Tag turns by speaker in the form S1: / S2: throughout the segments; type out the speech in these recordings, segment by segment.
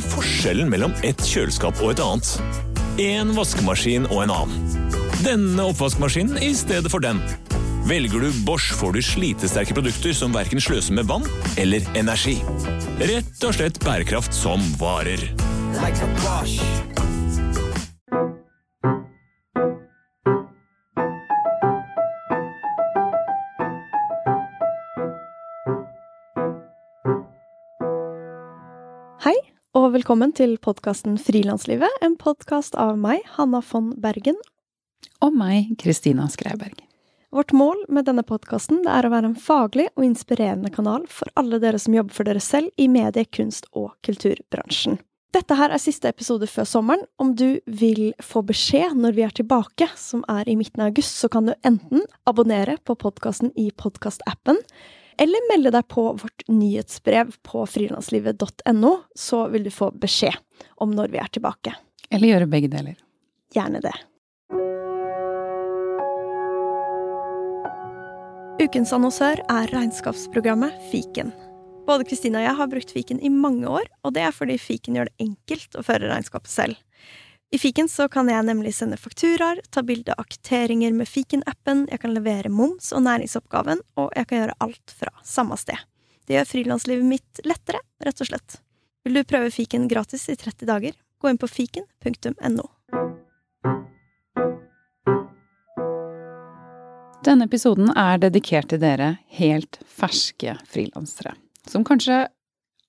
S1: er forskjellen mellom et kjøleskap og et annet? En vaskemaskin og en annen. Denne oppvaskmaskinen i stedet for den. Velger du Bosch, får du slitesterke produkter som verken sløser med vann eller energi. Rett og slett bærekraft som varer.
S2: like a Bosch.
S3: Og velkommen til podkasten Frilanslivet, en podkast av meg, Hanna von Bergen.
S4: Og meg, Kristina Skreiberg.
S3: Vårt mål med denne podkasten er å være en faglig og inspirerende kanal for alle dere som jobber for dere selv i medie-, kunst- og kulturbransjen. Dette her er siste episode før sommeren. Om du vil få beskjed når vi er tilbake, som er i midten av august, så kan du enten abonnere på podkasten i podkastappen, eller melde deg på vårt nyhetsbrev på frilanslivet.no, så vil du få beskjed om når vi er tilbake.
S4: Eller gjøre begge deler.
S3: Gjerne det. Ukens annonsør er regnskapsprogrammet Fiken. Både Kristine og jeg har brukt Fiken i mange år, og det er fordi Fiken gjør det enkelt å føre regnskapet selv. I Fiken så kan jeg nemlig sende fakturaer, ta bilde av kvitteringer med Fiken-appen, jeg kan levere moms og næringsoppgaven, og jeg kan gjøre alt fra samme sted. Det gjør frilanslivet mitt lettere, rett og slett. Vil du prøve Fiken gratis i 30 dager? Gå inn på fiken.no.
S4: Denne episoden er dedikert til dere helt ferske frilansere, som kanskje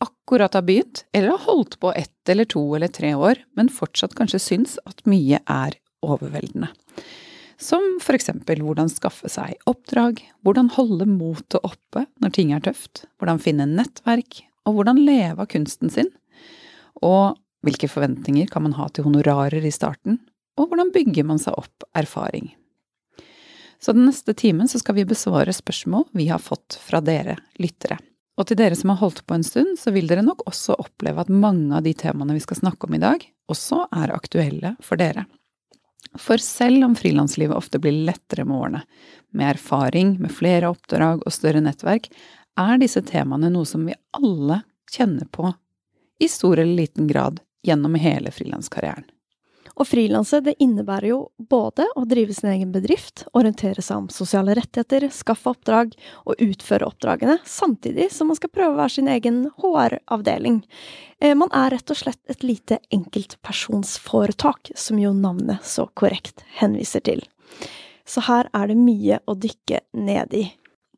S4: akkurat har begynt, eller har holdt på ett eller to eller tre år, men fortsatt kanskje syns at mye er overveldende. Som for eksempel hvordan skaffe seg oppdrag, hvordan holde motet oppe når ting er tøft, hvordan finne nettverk, og hvordan leve av kunsten sin, og hvilke forventninger kan man ha til honorarer i starten, og hvordan bygger man seg opp erfaring. Så den neste timen så skal vi besvare spørsmål vi har fått fra dere lyttere. Og til dere som har holdt på en stund, så vil dere nok også oppleve at mange av de temaene vi skal snakke om i dag, også er aktuelle for dere. For selv om frilanslivet ofte blir lettere med årene, med erfaring, med flere oppdrag og større nettverk, er disse temaene noe som vi alle kjenner på, i stor eller liten grad, gjennom hele frilanskarrieren.
S3: Å frilanse innebærer jo både å drive sin egen bedrift, orientere seg om sosiale rettigheter, skaffe oppdrag og utføre oppdragene, samtidig som man skal prøve å være sin egen HR-avdeling. Eh, Man er rett og slett et lite enkeltpersonsforetak, som jo navnet så korrekt henviser til. Så her er det mye å dykke ned i.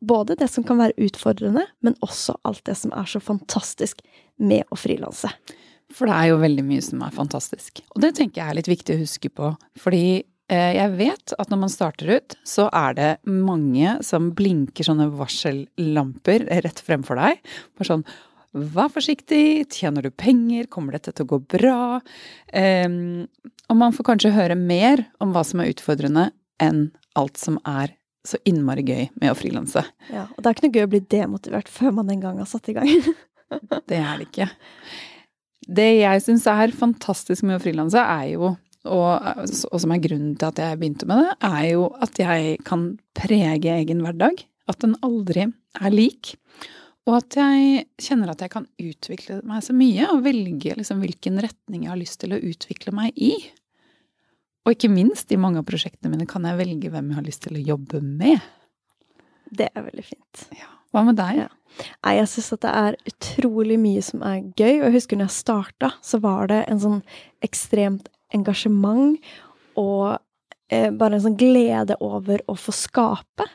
S3: Både det som kan være utfordrende, men også alt det som er så fantastisk med å frilanse.
S4: For det er jo veldig mye som er fantastisk. Og det tenker jeg er litt viktig å huske på. Fordi eh, jeg vet at når man starter ut, så er det mange som blinker sånne varsellamper rett fremfor deg. Bare sånn Vær forsiktig, tjener du penger, kommer dette til å gå bra? Um, og man får kanskje høre mer om hva som er utfordrende, enn alt som er så innmari gøy med å frilanse.
S3: Ja, og det er ikke noe gøy å bli demotivert før man en gang har satt i gang.
S4: Det er det ikke. Det jeg syns er fantastisk med å frilanse, er jo, og, og som er grunnen til at jeg begynte med det, er jo at jeg kan prege egen hverdag. At den aldri er lik. Og at jeg kjenner at jeg kan utvikle meg så mye, og velge liksom hvilken retning jeg har lyst til å utvikle meg i. Og ikke minst, i mange av prosjektene mine kan jeg velge hvem jeg har lyst til å jobbe med.
S3: Det er veldig fint.
S4: Ja. Hva med deg?
S3: Ja. Nei, jeg syns at det er utrolig mye som er gøy, og jeg husker når jeg starta, så var det en sånn ekstremt engasjement og eh, bare en sånn glede over å få skape.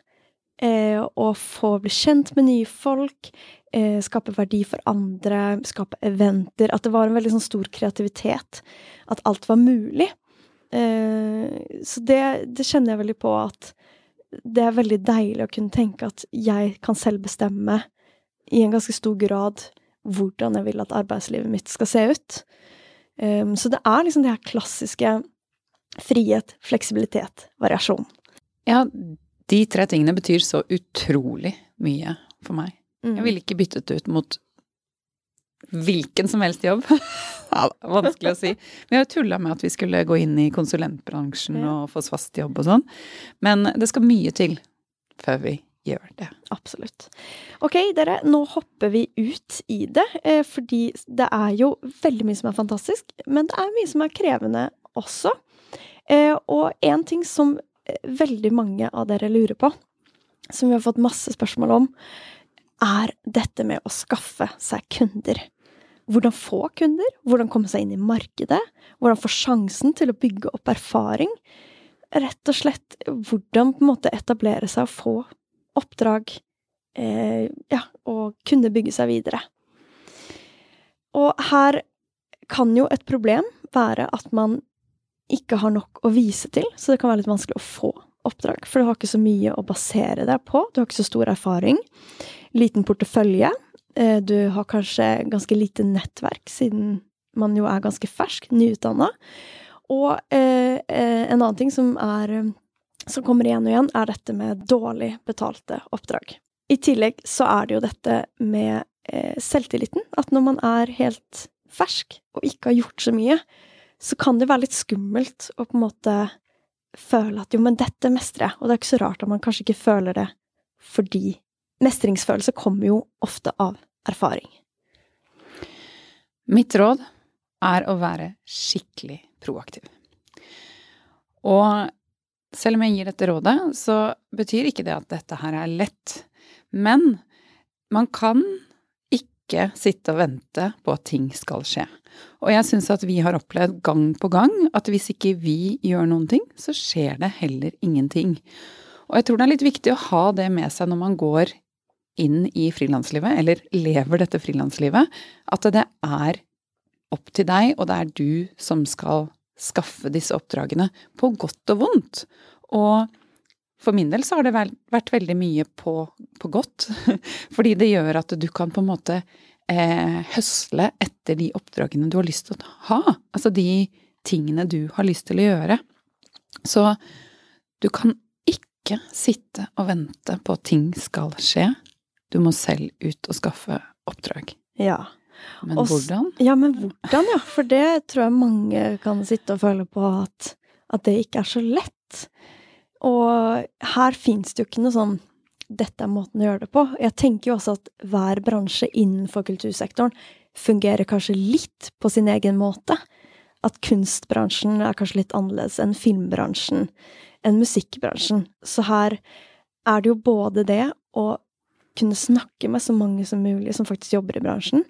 S3: Eh, og få bli kjent med nye folk, eh, skape verdi for andre, skape eventer. At det var en veldig sånn stor kreativitet. At alt var mulig. Eh, så det, det kjenner jeg veldig på at det er veldig deilig å kunne tenke at jeg kan selv bestemme i en ganske stor grad hvordan jeg vil at arbeidslivet mitt skal se ut. Um, så det er liksom det her klassiske frihet, fleksibilitet, variasjon.
S4: Ja, de tre tingene betyr så utrolig mye for meg.
S3: Mm.
S4: Jeg ville ikke byttet det ut mot hvilken som helst jobb. vanskelig å si. Vi har jo tulla med at vi skulle gå inn i konsulentbransjen
S3: Ja.
S4: og få oss fast jobb og sånn. Men det skal mye til før vi gjør det.
S3: Absolutt. Ok, dere, nå hopper vi ut i det, eh, fordi det er jo veldig mye som er fantastisk, men det er mye som er krevende også. Eh, og en ting som eh, veldig mange av dere lurer på, som vi har fått masse spørsmål om, er dette med å skaffe seg kunder. Hvordan få kunder, hvordan komme seg inn i markedet, hvordan få sjansen til å bygge opp erfaring. Rett og slett hvordan på en måte etablere seg og få oppdrag, eh, ja, og kunne bygge seg videre. Og her kan jo et problem være at man ikke har nok å vise til, så det kan være litt vanskelig å få oppdrag, for du har ikke så mye å basere deg på, du har ikke så stor erfaring, liten portefølje, eh, du har kanskje ganske lite nettverk, siden man jo er ganske fersk, nyutdanna, og eh, eh, en annen ting som er som kommer igjen og igjen, er dette med dårlig betalte oppdrag. I tillegg så er det jo dette med eh, selvtilliten. At når man er helt fersk og ikke har gjort så mye, så kan det være litt skummelt å på en måte føle at jo, men dette mestrer jeg. Og det er ikke så rart at man kanskje ikke føler det fordi mestringsfølelse kommer jo ofte av erfaring.
S4: Mitt råd er å være skikkelig proaktiv. Og selv om jeg gir dette rådet, så betyr ikke det at dette her er lett. Men man kan ikke sitte og vente på at ting skal skje. Og jeg syns at vi har opplevd gang på gang at hvis ikke vi gjør noen ting, så skjer det heller ingenting. Og jeg tror det er litt viktig å ha det med seg når man går inn i frilanslivet, eller lever dette frilanslivet, at det er opp til deg, og det er du som skal skaffe disse oppdragene på godt og vondt. Og for min del så har det vært veldig mye på, på godt, fordi det gjør at du kan på en måte eh, høsle etter de oppdragene du har lyst til å ha. Altså de tingene du har lyst til å gjøre. Så du kan ikke sitte og vente på at ting skal skje. Du må selv ut og skaffe oppdrag.
S3: Ja.
S4: Men
S3: Også,
S4: hvordan?
S3: Ja, men hvordan, ja? For det tror jeg mange kan sitte og føle på at, at det ikke er så lett. Og her fins det jo ikke noe sånn dette er måten å gjøre det på. Jeg tenker jo også at hver bransje innenfor kultursektoren fungerer kanskje litt på sin egen måte. At kunstbransjen er kanskje litt annerledes enn filmbransjen, enn musikkbransjen. Så her er det jo både det å kunne snakke med så mange som mulig som faktisk jobber i bransjen.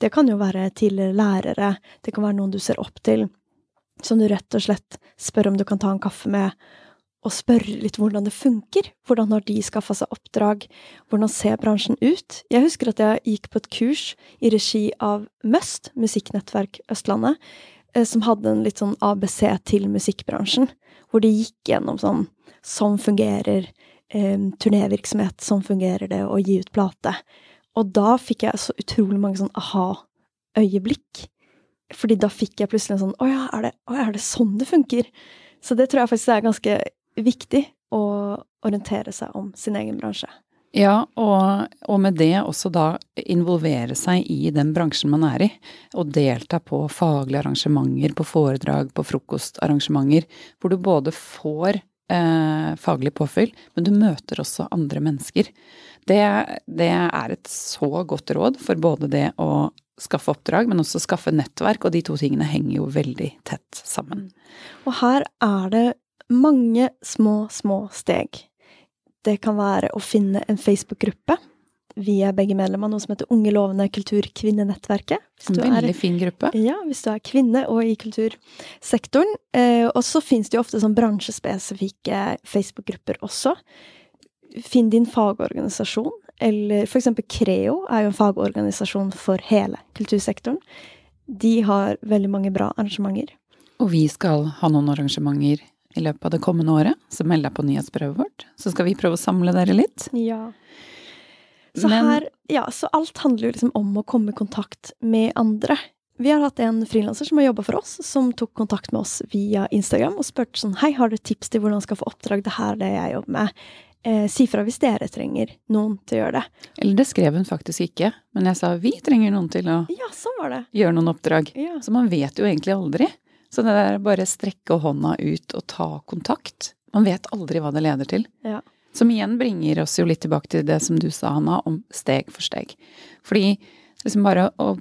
S3: Det kan jo være tidligere lærere, det kan være noen du ser opp til, som du rett og slett spør om du kan ta en kaffe med, og spørre litt hvordan det funker. Hvordan har de skaffa seg oppdrag? Hvordan ser bransjen ut? Jeg husker at jeg gikk på et kurs i regi av Møst, Musikknettverk Østlandet, eh, som hadde en litt sånn ABC til musikkbransjen, hvor de gikk gjennom sånn Sånn fungerer eh, turnévirksomhet, sånn fungerer det å gi ut plate. Og da fikk jeg så utrolig mange sånn aha-øyeblikk. Fordi da fikk jeg plutselig en sånn Å ja, er det, å, er det sånn det funker? Så det tror jeg faktisk er ganske viktig å orientere seg om sin egen bransje.
S4: Ja, og, og med det også da involvere seg i den bransjen man er i. Og delta på faglige arrangementer, på foredrag, på frokostarrangementer. Hvor du både får eh, faglig påfyll, men du møter også andre mennesker. Det, det er et så godt råd for både det å skaffe oppdrag, men også skaffe nettverk, og de to tingene henger jo veldig tett sammen.
S3: Og her er det mange små, små steg. Det kan være å finne en Facebook-gruppe. Vi er begge medlemmer av noe som heter Unge lovende kulturkvinnenettverket.
S4: En
S3: er-
S4: veldig fin gruppe.
S3: Ja, hvis du er kvinne og i kultursektoren. Eh, og så finnes det jo ofte sånn bransjespesifikke Facebook-grupper også. Finn din fagorganisasjon, eller for eksempel Creo er jo en fagorganisasjon for hele kultursektoren. De har veldig mange bra arrangementer.
S4: Og vi skal ha noen arrangementer i løpet av det kommende året, så meld deg på nyhetsbrevet vårt. Så skal vi prøve å samle dere litt.
S3: Ja. Så
S4: Men-
S3: her Ja, så alt handler jo liksom om å komme i kontakt med andre. Vi har hatt en frilanser som har jobba for oss, som tok kontakt med oss via Instagram og spurte sånn Hei, har du tips til hvordan man skal få oppdrag? Det her er det jeg jobber med. Eh, si fra hvis dere trenger noen til å gjøre det.
S4: Eller det skrev hun faktisk ikke, men jeg sa vi trenger noen til å
S3: Ja, sånn var det.
S4: gjøre noen oppdrag.
S3: Ja.
S4: Så man vet jo egentlig aldri. Så det der bare strekke hånda ut og ta kontakt. Man vet aldri hva det leder til.
S3: Ja.
S4: Som igjen bringer oss jo litt tilbake til det som du sa, Hanna, om steg for steg. Fordi liksom bare å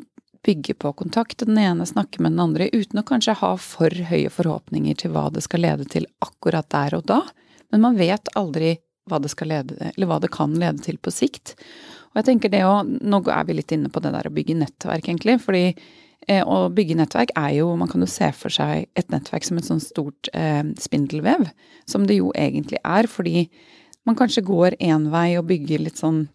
S4: bygge på kontakt, den ene snakke med den andre, uten å kanskje ha for høye forhåpninger til hva det skal lede til akkurat der og da. Men man vet aldri hva det skal lede, eller hva det kan lede til på sikt. Og jeg tenker det å Nå er vi litt inne på det der å bygge nettverk, egentlig. Fordi eh, å bygge nettverk er jo Man kan jo se for seg et nettverk som et sånn stort eh, spindelvev. Som det jo egentlig er, fordi man kanskje går én vei og bygger litt sånn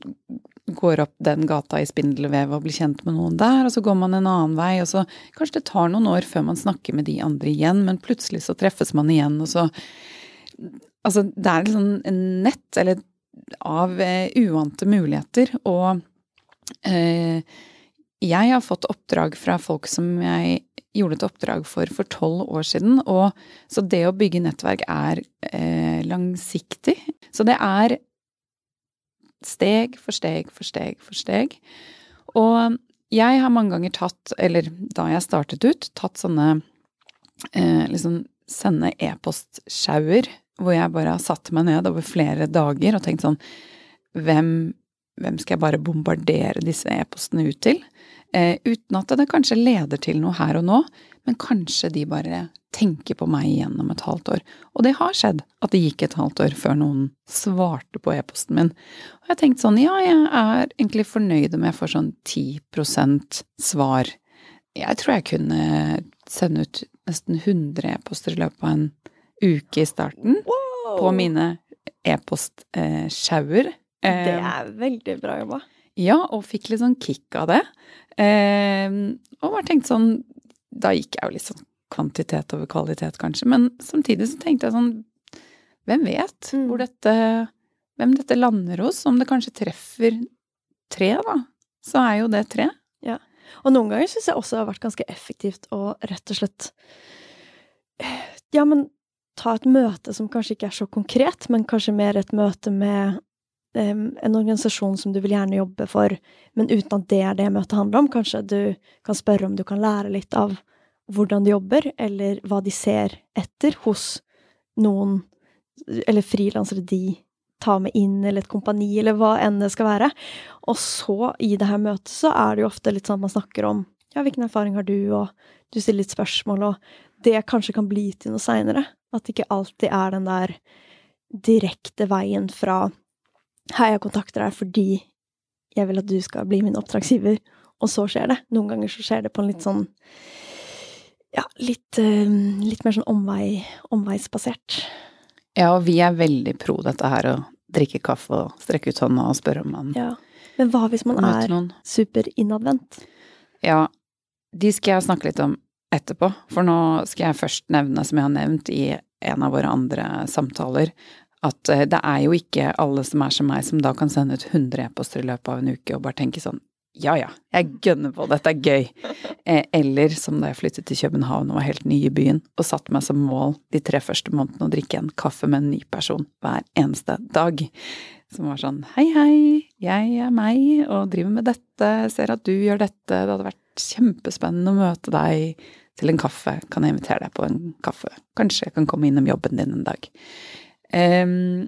S4: Går opp den gata i spindelvev og blir kjent med noen der, og så går man en annen vei, og så Kanskje det tar noen år før man snakker med de andre igjen, men plutselig så treffes man igjen, og så Altså, det er liksom en nett, eller av eh, uante muligheter, og eh, jeg har fått oppdrag fra folk som jeg gjorde et oppdrag for for tolv år siden, og så det å bygge nettverk er eh, langsiktig. Så det er steg for steg for steg for steg. Og jeg har mange ganger tatt, eller da jeg startet ut, tatt sånne eh, liksom sende e-postsjauer hvor jeg bare har satt meg ned over flere dager og tenkt sånn Hvem, hvem skal jeg bare bombardere disse e-postene ut til? Eh, uten at det kanskje leder til noe her og nå, men kanskje de bare tenker på meg igjen om et halvt år. Og det har skjedd at det gikk et halvt år før noen svarte på e-posten min. Og jeg tenkte sånn, ja, jeg er egentlig fornøyd om jeg får sånn 10% svar. Jeg tror jeg kunne sende ut nesten 100 e-poster i løpet av en uke i starten
S3: Wow!
S4: på mine e-postsjauer.
S3: Det er veldig bra jobba.
S4: Ja, og fikk litt sånn kick av det. Eh, og bare tenkt sånn Da gikk jeg jo litt sånn kvantitet over kvalitet, kanskje. Men samtidig så tenkte jeg sånn Hvem vet
S3: Mm.
S4: hvor dette Hvem dette lander hos? Om det kanskje treffer tre, da. Så er jo det tre. Ja.
S3: Og noen ganger syns jeg også det har vært ganske effektivt å rett og slett Ja, men ta et møte som kanskje ikke er så konkret, men kanskje mer et møte med en organisasjon som du vil gjerne jobbe for, men uten at det er det møtet handler om. Kanskje du kan spørre om du kan lære litt av hvordan de jobber, eller hva de ser etter hos noen, eller frilansere de tar med inn, eller et kompani, eller hva enn det skal være. Og så, i det her møtet, så er det jo ofte litt sånn at man snakker om ja, hvilken erfaring har du, og du stiller litt spørsmål, og det kanskje kan bli til noe seinere. At det ikke alltid er den der direkte veien fra hei, jeg kontakter deg fordi jeg vil at du skal bli min oppdragsgiver, og så skjer det. Noen ganger så skjer det på en litt sånn ja, litt, eh, litt mer sånn omvei, omveisbasert.
S4: Ja, og vi er veldig pro dette her å drikke kaffe og strekke ut hånda og spørre om man
S3: Ja. Men hva hvis man er superinnadvendt?
S4: Ja, de skal jeg snakke litt om etterpå, for nå skal jeg først nevne, som jeg har nevnt i en av våre andre samtaler, at eh, det er jo ikke alle som er som meg, som da kan sende ut 100 e-poster i løpet av en uke og bare tenke sånn ja ja, jeg gønner på, dette er gøy. Eh, Eller som da jeg flyttet til København og var helt ny i byen, og satte meg som mål de tre første månedene å drikke en kaffe med en ny person hver eneste dag. Som var sånn hei, hei, jeg er meg og driver med dette, ser at du gjør dette, det hadde vært kjempespennende å møte deg til en kaffe, kan jeg invitere deg på en kaffe, kanskje jeg kan komme innom jobben din en dag. Em,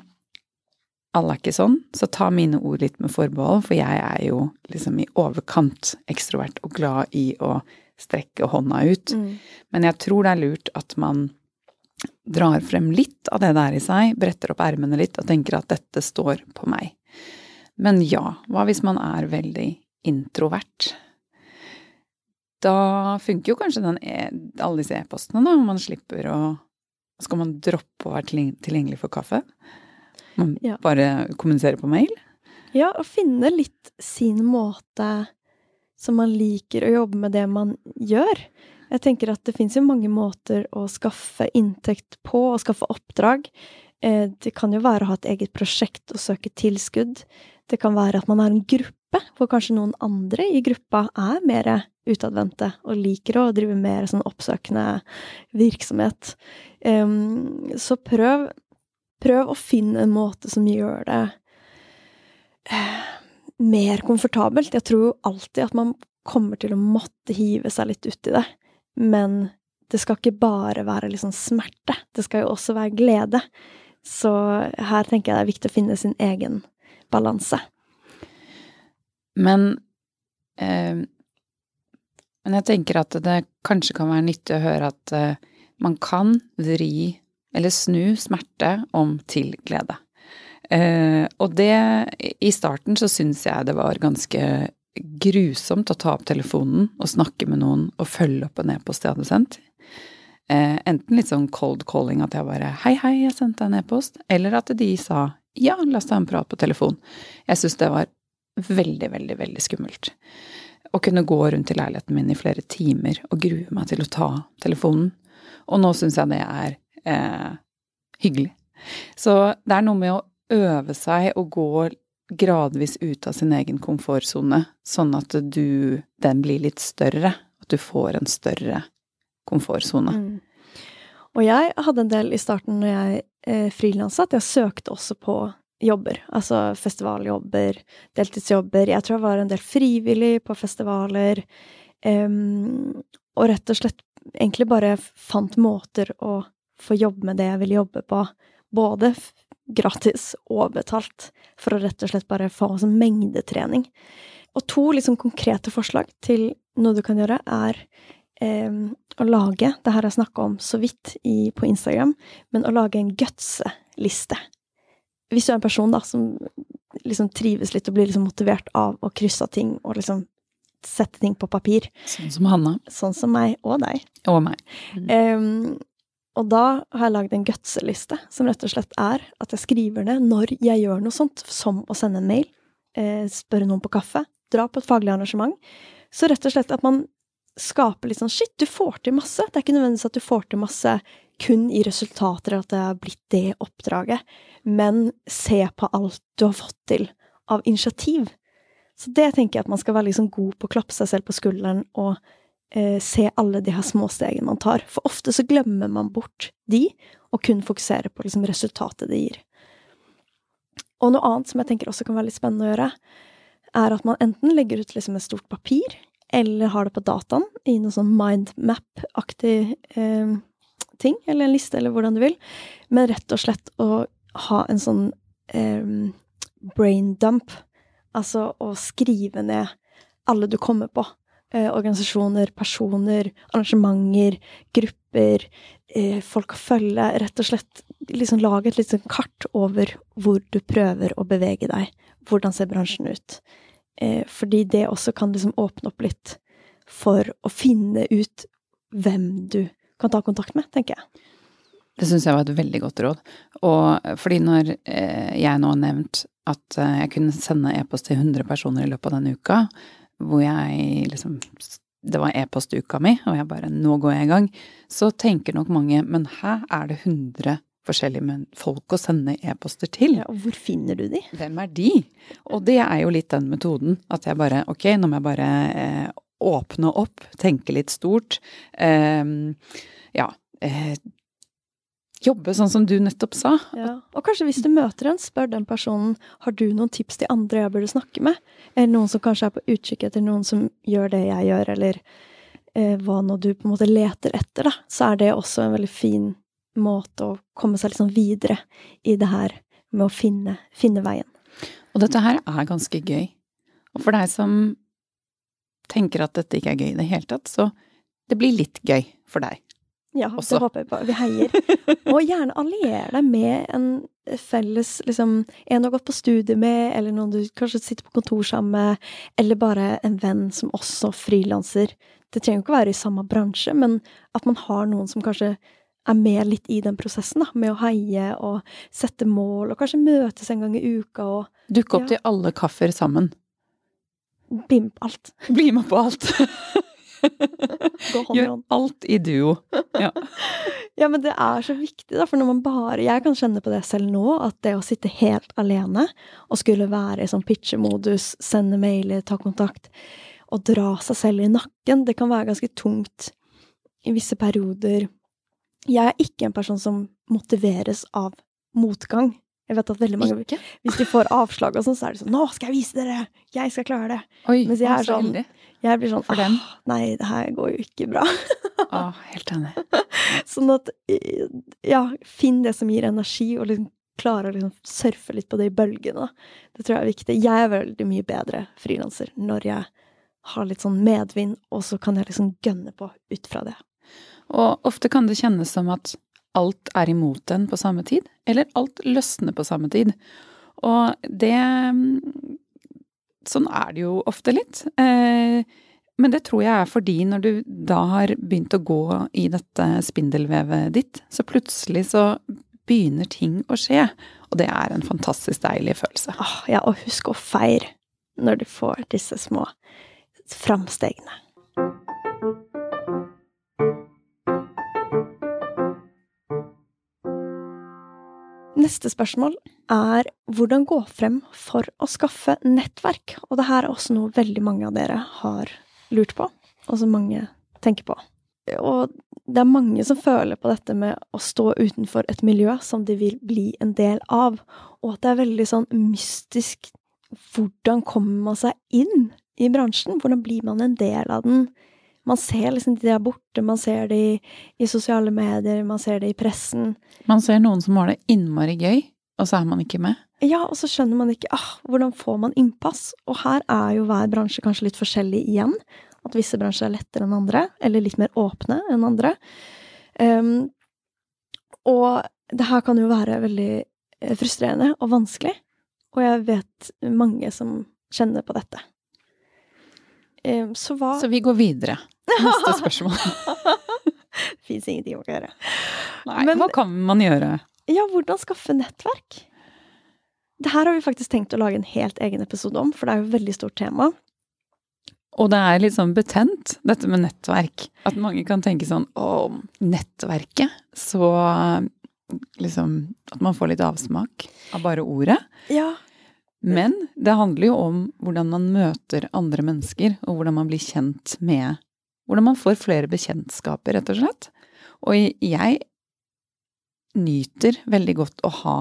S4: alle er ikke sånn, så ta mine ord litt med forbehold, for jeg er jo liksom i overkant ekstrovert og glad i å strekke hånda ut.
S3: Mm.
S4: Men jeg tror det er lurt at man drar frem litt av det der i seg, bretter opp ermene litt og tenker at dette står på meg. Men ja, hva hvis man er veldig introvert? Da funker jo kanskje den e alle disse e-postene, da. Man slipper å Skal man droppe å være tilgjengelig for kaffe? Man
S3: Ja.
S4: bare kommunisere på mail?
S3: Ja, og finne litt sin måte som man liker å jobbe med det man gjør. Jeg tenker at det finnes jo mange måter å skaffe inntekt på, og skaffe oppdrag. Eh, Det kan jo være å ha et eget prosjekt og søke tilskudd. Det kan være at man har en gruppe, hvor kanskje noen andre i gruppa er mer utadvendte og liker å drive mer sånn oppsøkende virksomhet. Um, Så prøv, prøv å finne en måte som gjør det uh, mer komfortabelt. Jeg tror jo alltid at man kommer til å måtte hive seg litt uti det. Men det skal ikke bare være liksom smerte. Det skal jo også være glede. Så her tenker jeg det er viktig å finne sin egen balanse.
S4: Men eh, Men jeg tenker at det kanskje kan være nyttig å høre at eh, man kan vri eller snu smerte om til glede. Eh, og det I starten så syns jeg det var ganske grusomt å ta opp telefonen og snakke med noen og følge opp en e-post jeg hadde sendt. Eh, enten litt sånn cold calling, at jeg bare 'hei, hei, jeg sendte deg en e-post', eller at de sa 'ja, la oss ta en prat på telefon'. Jeg syns det var veldig, veldig, veldig skummelt. Å kunne gå rundt i leiligheten min i flere timer og grue meg til å ta telefonen. Og nå syns jeg det er eh, hyggelig. Så det er noe med å øve seg og gå gradvis ut av sin egen komfortsone, sånn at du, den blir litt større. At du får en større komfortsone.
S3: Mm. Og jeg hadde en del i starten når jeg eh, frilansa, at jeg søkte også på jobber. Altså festivaljobber, deltidsjobber. Jeg tror jeg var en del frivillig på festivaler. Um, og rett og slett egentlig bare fant måter å få jobbe med det jeg ville jobbe på. Både gratis og betalt. For å rett og slett bare få sånn mengdetrening. Og to liksom konkrete forslag til noe du kan gjøre, er um, å lage Det her har jeg snakka om så vidt i, på Instagram, men å lage en gutse-liste. Hvis du er en person da, som liksom trives litt og blir liksom motivert av å krysse av ting og liksom sette ting på papir.
S4: Sånn som Hanna.
S3: Sånn som meg og deg.
S4: Og meg.
S3: Mm. Um, og da har jeg lagd en gutseliste, som rett og slett er at jeg skriver ned når jeg gjør noe sånt, som å sende en mail, eh, spørre noen på kaffe, dra på et faglig arrangement. Så rett og slett at man skaper litt sånn shit, du får til masse. Det er ikke nødvendigvis at du får til masse kun i resultater, at det har blitt det oppdraget, men se på alt du har fått til av initiativ. Så det tenker jeg at man skal være liksom god på å klappe seg selv på skulderen og eh, se alle de her små stegene man tar. For ofte så glemmer man bort de, og kun fokuserer på liksom resultatet det gir. Og noe annet som jeg tenker også kan være litt spennende å gjøre, er at man enten legger ut liksom et stort papir, eller har det på dataen i noe sånn mindmap-aktig eh, ting, eller en liste, eller hvordan du vil, men rett og slett å ha en sånn eh, brain dump, altså å skrive ned alle du kommer på eh, organisasjoner, personer, arrangementer, grupper, eh, folk å følge. Rett og slett liksom lage et lite kart over hvor du prøver å bevege deg. Hvordan ser bransjen ut? Eh, fordi det også kan liksom åpne opp litt for å finne ut hvem du kan ta kontakt med, tenker jeg.
S4: Det syns jeg var et veldig godt råd. Og fordi når eh, jeg nå har nevnt at eh, jeg kunne sende e-post til 100 personer i løpet av denne uka, hvor jeg liksom Det var e-postuka mi, og jeg bare Nå går jeg i gang. Så tenker nok mange Men her er det 100 forskjellige folk å sende e-poster til.
S3: Ja, og hvor finner du de?
S4: Hvem er de? Og det er jo litt den metoden. At jeg bare Ok, nå må jeg bare eh, åpne opp, tenke litt stort. Eh, ja. Eh, jobbe sånn som du nettopp sa.
S3: Ja. Og kanskje hvis du møter en, spør den personen har du noen tips til andre jeg burde snakke med. Eller noen som kanskje er på utkikk etter noen som gjør det jeg gjør, eller eh, hva nå du på en måte leter etter, da. Så er det også en veldig fin måte å komme seg sånn videre i det her med å finne, finne veien.
S4: Og dette her er ganske gøy. Og for deg som tenker at dette ikke er gøy i det hele tatt, så det blir litt gøy for deg.
S3: Ja,
S4: også.
S3: det håper jeg på. Vi heier. Og gjerne allier deg med en felles liksom, En du har gått på studie med, eller noen du kanskje sitter på kontor sammen med, eller bare en venn som også frilanser. Det trenger jo ikke å være i samme bransje, men at man har noen som kanskje er med litt i den prosessen, da, med å heie og sette mål, og kanskje møtes en gang i uka og
S4: Dukke opp
S3: Ja.
S4: til alle kaffer sammen.
S3: bli med på alt.
S4: Bli med på alt.
S3: Gå
S4: Gjør alt i duo. Ja.
S3: Ja, men det er så viktig, da, for når man bare Jeg kan kjenne på det selv nå, at det å sitte helt alene og skulle være i sånn pitchemodus, sende mailer, ta kontakt, og dra seg selv i nakken, det kan være ganske tungt i visse perioder. Jeg er ikke en person som motiveres av motgang. Jeg vet at veldig mange,
S4: Ikke?
S3: Hvis de får avslag og sånn, så er det sånn 'Nå skal jeg vise dere! Jeg skal klare det!'
S4: Oi,
S3: Mens jeg er
S4: så
S3: sånn- Jeg blir sånn
S4: For dem.
S3: «Ah, Nei, det her går jo ikke bra.
S4: Å, helt enig.
S3: Sånn at eh, Ja, finn det som gir energi, og liksom klare å liksom surfe litt på de bølgene. Det tror jeg er viktig. Jeg er veldig mye bedre frilanser når jeg har litt sånn medvind, og så kan jeg liksom gønne på ut fra det.
S4: Og ofte kan det kjennes som at alt er imot en på samme tid, eller alt løsner på samme tid. Og det Sånn er det jo ofte litt. Eh, men det tror jeg er fordi når du da har begynt å gå i dette spindelvevet ditt, så plutselig så begynner ting å skje. Og det er en fantastisk deilig følelse.
S3: Ja, og husk å feire når du får disse små framstegene. Neste spørsmål er hvordan gå frem for å skaffe nettverk. Og det her er også noe veldig mange av dere har lurt på, og som mange tenker på. Og det er mange som føler på dette med å stå utenfor et miljø som de vil bli en del av, og at det er veldig sånn mystisk hvordan kommer man seg inn i bransjen? Hvordan blir man en del av den? Man ser liksom de der borte, man ser de i sosiale medier, man ser det i pressen.
S4: Man ser noen som har det innmari gøy, og så er man ikke med.
S3: Ja, og så skjønner man ikke ah, hvordan får man innpass? Og her er jo hver bransje kanskje litt forskjellig igjen. At visse bransjer er lettere enn andre, eller litt mer åpne enn andre. Um, og det her kan jo være veldig eh, frustrerende og vanskelig. Og jeg vet mange som kjenner på dette. Um, så hva
S4: Så vi går videre. Neste spørsmål.
S3: Fins ingenting man kan gjøre.
S4: Nei,
S3: Men-
S4: hva kan man gjøre?
S3: Ja, hvordan skaffe nettverk? Det her har vi faktisk tenkt å lage en helt egen episode om, for det er jo et veldig stort tema.
S4: Og det er litt sånn betent, dette med nettverk. At mange kan tenke sånn å, nettverket. Så liksom At man får litt avsmak av bare ordet.
S3: Ja,
S4: Men det handler jo om hvordan man møter andre mennesker, og hvordan man blir kjent med Hvordan man får flere bekjentskaper, rett og slett. Og jeg nyter veldig godt å ha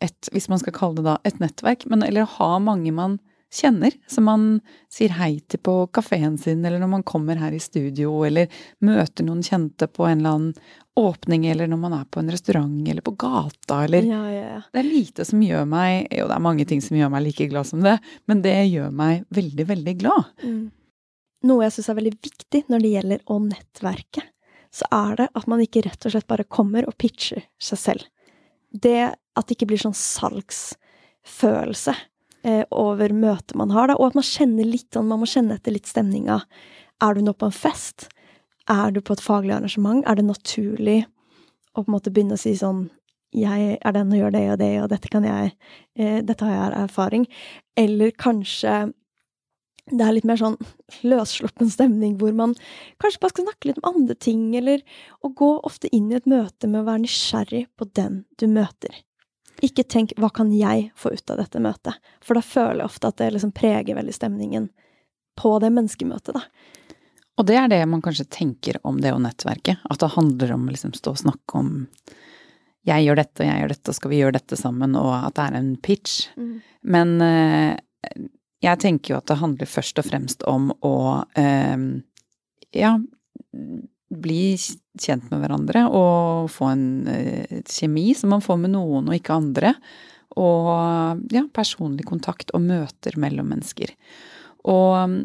S4: et, hvis man skal kalle det da, et nettverk, men eller ha mange man kjenner, som man sier hei til på kafeen sin, eller når man kommer her i studio, eller møter noen kjente på en eller annen åpning, eller når man er på en restaurant, eller på gata, eller
S3: ja, ja, ja.
S4: det er lite som gjør meg Jo, det er mange ting som gjør meg like glad som det, men det gjør meg veldig, veldig glad.
S3: Mm. Noe jeg syns er veldig viktig når det gjelder å nettverke, så er det at man ikke rett og slett bare kommer og pitcher seg selv. Det at det ikke blir sånn salgsfølelse eh, over møtet man har, da, og at man kjenner litt sånn, man må kjenne etter litt stemninga. Er du nå på en fest? Er du på et faglig arrangement? Er det naturlig å på en måte begynne å si sånn jeg er den og gjør det og det, og dette kan jeg eh, Dette har jeg erfaring. Eller kanskje det er litt mer sånn løssluppen stemning hvor man kanskje bare skal snakke litt om andre ting, eller å gå ofte inn i et møte med å være nysgjerrig på den du møter. Ikke tenk 'hva kan jeg få ut av dette møtet', for da føler jeg ofte at det liksom preger veldig stemningen på det menneskemøtet, da.
S4: Og det er det man kanskje tenker om det å nettverke, at det handler om å liksom stå og snakke om jeg gjør dette, og jeg gjør dette, og skal vi gjøre dette sammen, og at det er en pitch. Men eh, jeg tenker jo at det handler først og fremst om å eh, ja, bli kjent med hverandre og få en eh, kjemi som man får med noen og ikke andre. Og ja, personlig kontakt og møter mellom mennesker. Og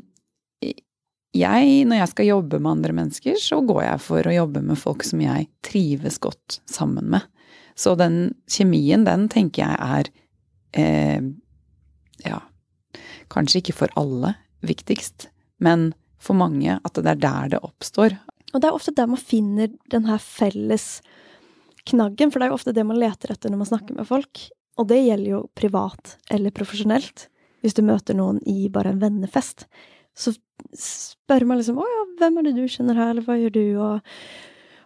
S4: jeg, når jeg skal jobbe med andre mennesker, så går jeg for å jobbe med folk som jeg trives godt sammen med. Så den kjemien, den tenker jeg er eh, ja, kanskje ikke for alle viktigst, men for mange at det er der det oppstår.
S3: Og det er ofte der man finner den her felles knaggen, for det er jo ofte det man leter etter når man snakker med folk. Og det gjelder jo privat eller profesjonelt. Hvis du møter noen i bare en vennefest, så spør man liksom 'Å ja, hvem er det du kjenner her', eller 'hva gjør du', og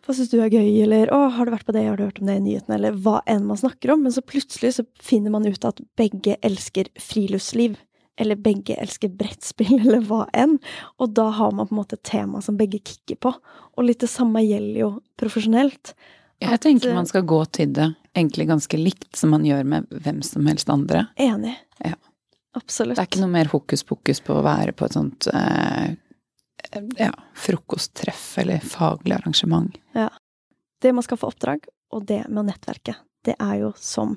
S3: 'hva syns du er gøy', eller 'Å, har du vært på det, har du hørt om det i nyhetene', eller hva enn man snakker om. Men så plutselig så finner man ut at begge elsker friluftsliv. Eller begge elsker brettspill, eller hva enn. Og da har man på en måte et tema som begge kikker på. Og litt det samme gjelder jo profesjonelt.
S4: Jeg tenker man skal gå til det egentlig ganske likt som man gjør med hvem som helst andre.
S3: Enig.
S4: Ja.
S3: Absolutt.
S4: Det er ikke noe mer hokus pokus på å være på et sånt eh, ja, frokosttreff eller faglig arrangement. Ja.
S3: Det man skal få oppdrag, og det med å nettverke. det er jo som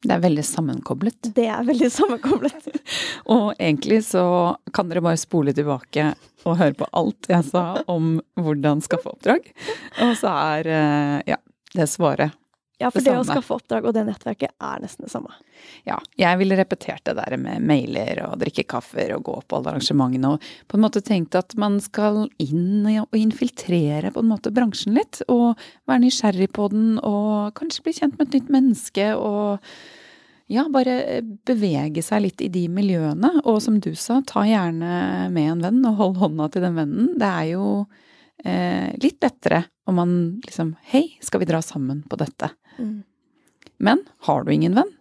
S4: Det er veldig sammenkoblet.
S3: Det er veldig sammenkoblet.
S4: Og egentlig så kan dere bare spole tilbake og høre på alt jeg sa om hvordan skaffe oppdrag. Og så er eh, ja, det svaret
S3: Ja, for
S4: Det
S3: det, å skaffe oppdrag og det nettverket er nesten det samme.
S4: Ja, jeg ville repetert det der med mailer og drikke kaffer og gå på alle arrangementene og på en måte tenkt at man skal inn og infiltrere på en måte bransjen litt. Og være nysgjerrig på den og kanskje bli kjent med et nytt menneske og ja, bare bevege seg litt i de miljøene. Og som du sa, ta gjerne med en venn og hold hånda til den vennen. Det er jo eh, litt lettere om man liksom Hei, skal vi dra sammen på dette?
S3: Mm.
S4: Men har du ingen venn,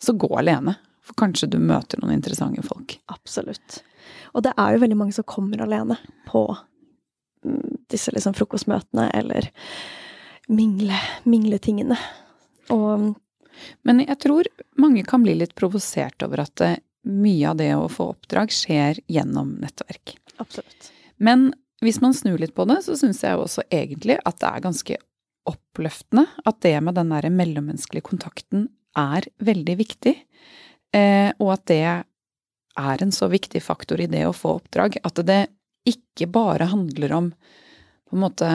S4: så gå alene. For kanskje du møter noen interessante folk.
S3: Absolutt. Og det er jo veldig mange som kommer alene på mm, disse liksom frokostmøtene eller mingle, mingletingene. Og
S4: Men jeg tror mange kan bli litt provosert over at eh, mye av det å få oppdrag skjer gjennom nettverk.
S3: absolutt.
S4: Men hvis man snur litt på det, så syns jeg også egentlig at det er ganske oppløftende at det med den derre mellommenneskelige kontakten er veldig viktig. Eh, og at det er en så viktig faktor i det å få oppdrag. At det ikke bare handler om på en måte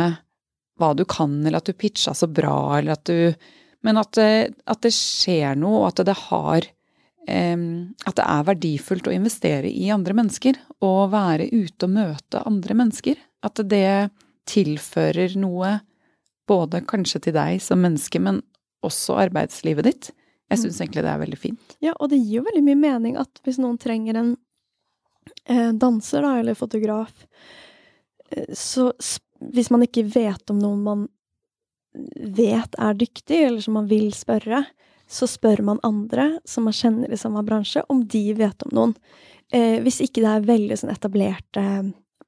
S4: hva du kan, eller at du pitcha så bra, eller at du Men at det, at det skjer noe, og at det har At det er verdifullt å investere i andre mennesker. Og være ute og møte andre mennesker. At det tilfører noe både kanskje til deg som menneske, men også arbeidslivet ditt. Jeg syns egentlig det er veldig fint.
S3: Ja, og det gir jo veldig mye mening at hvis noen trenger en eh, danser, da, eller fotograf, eh, så hvis man ikke vet om noen man vet er dyktig, eller som man vil spørre, så spør man andre som man kjenner i samme bransje, om de vet om noen. Eh, hvis ikke det er veldig sånn etablerte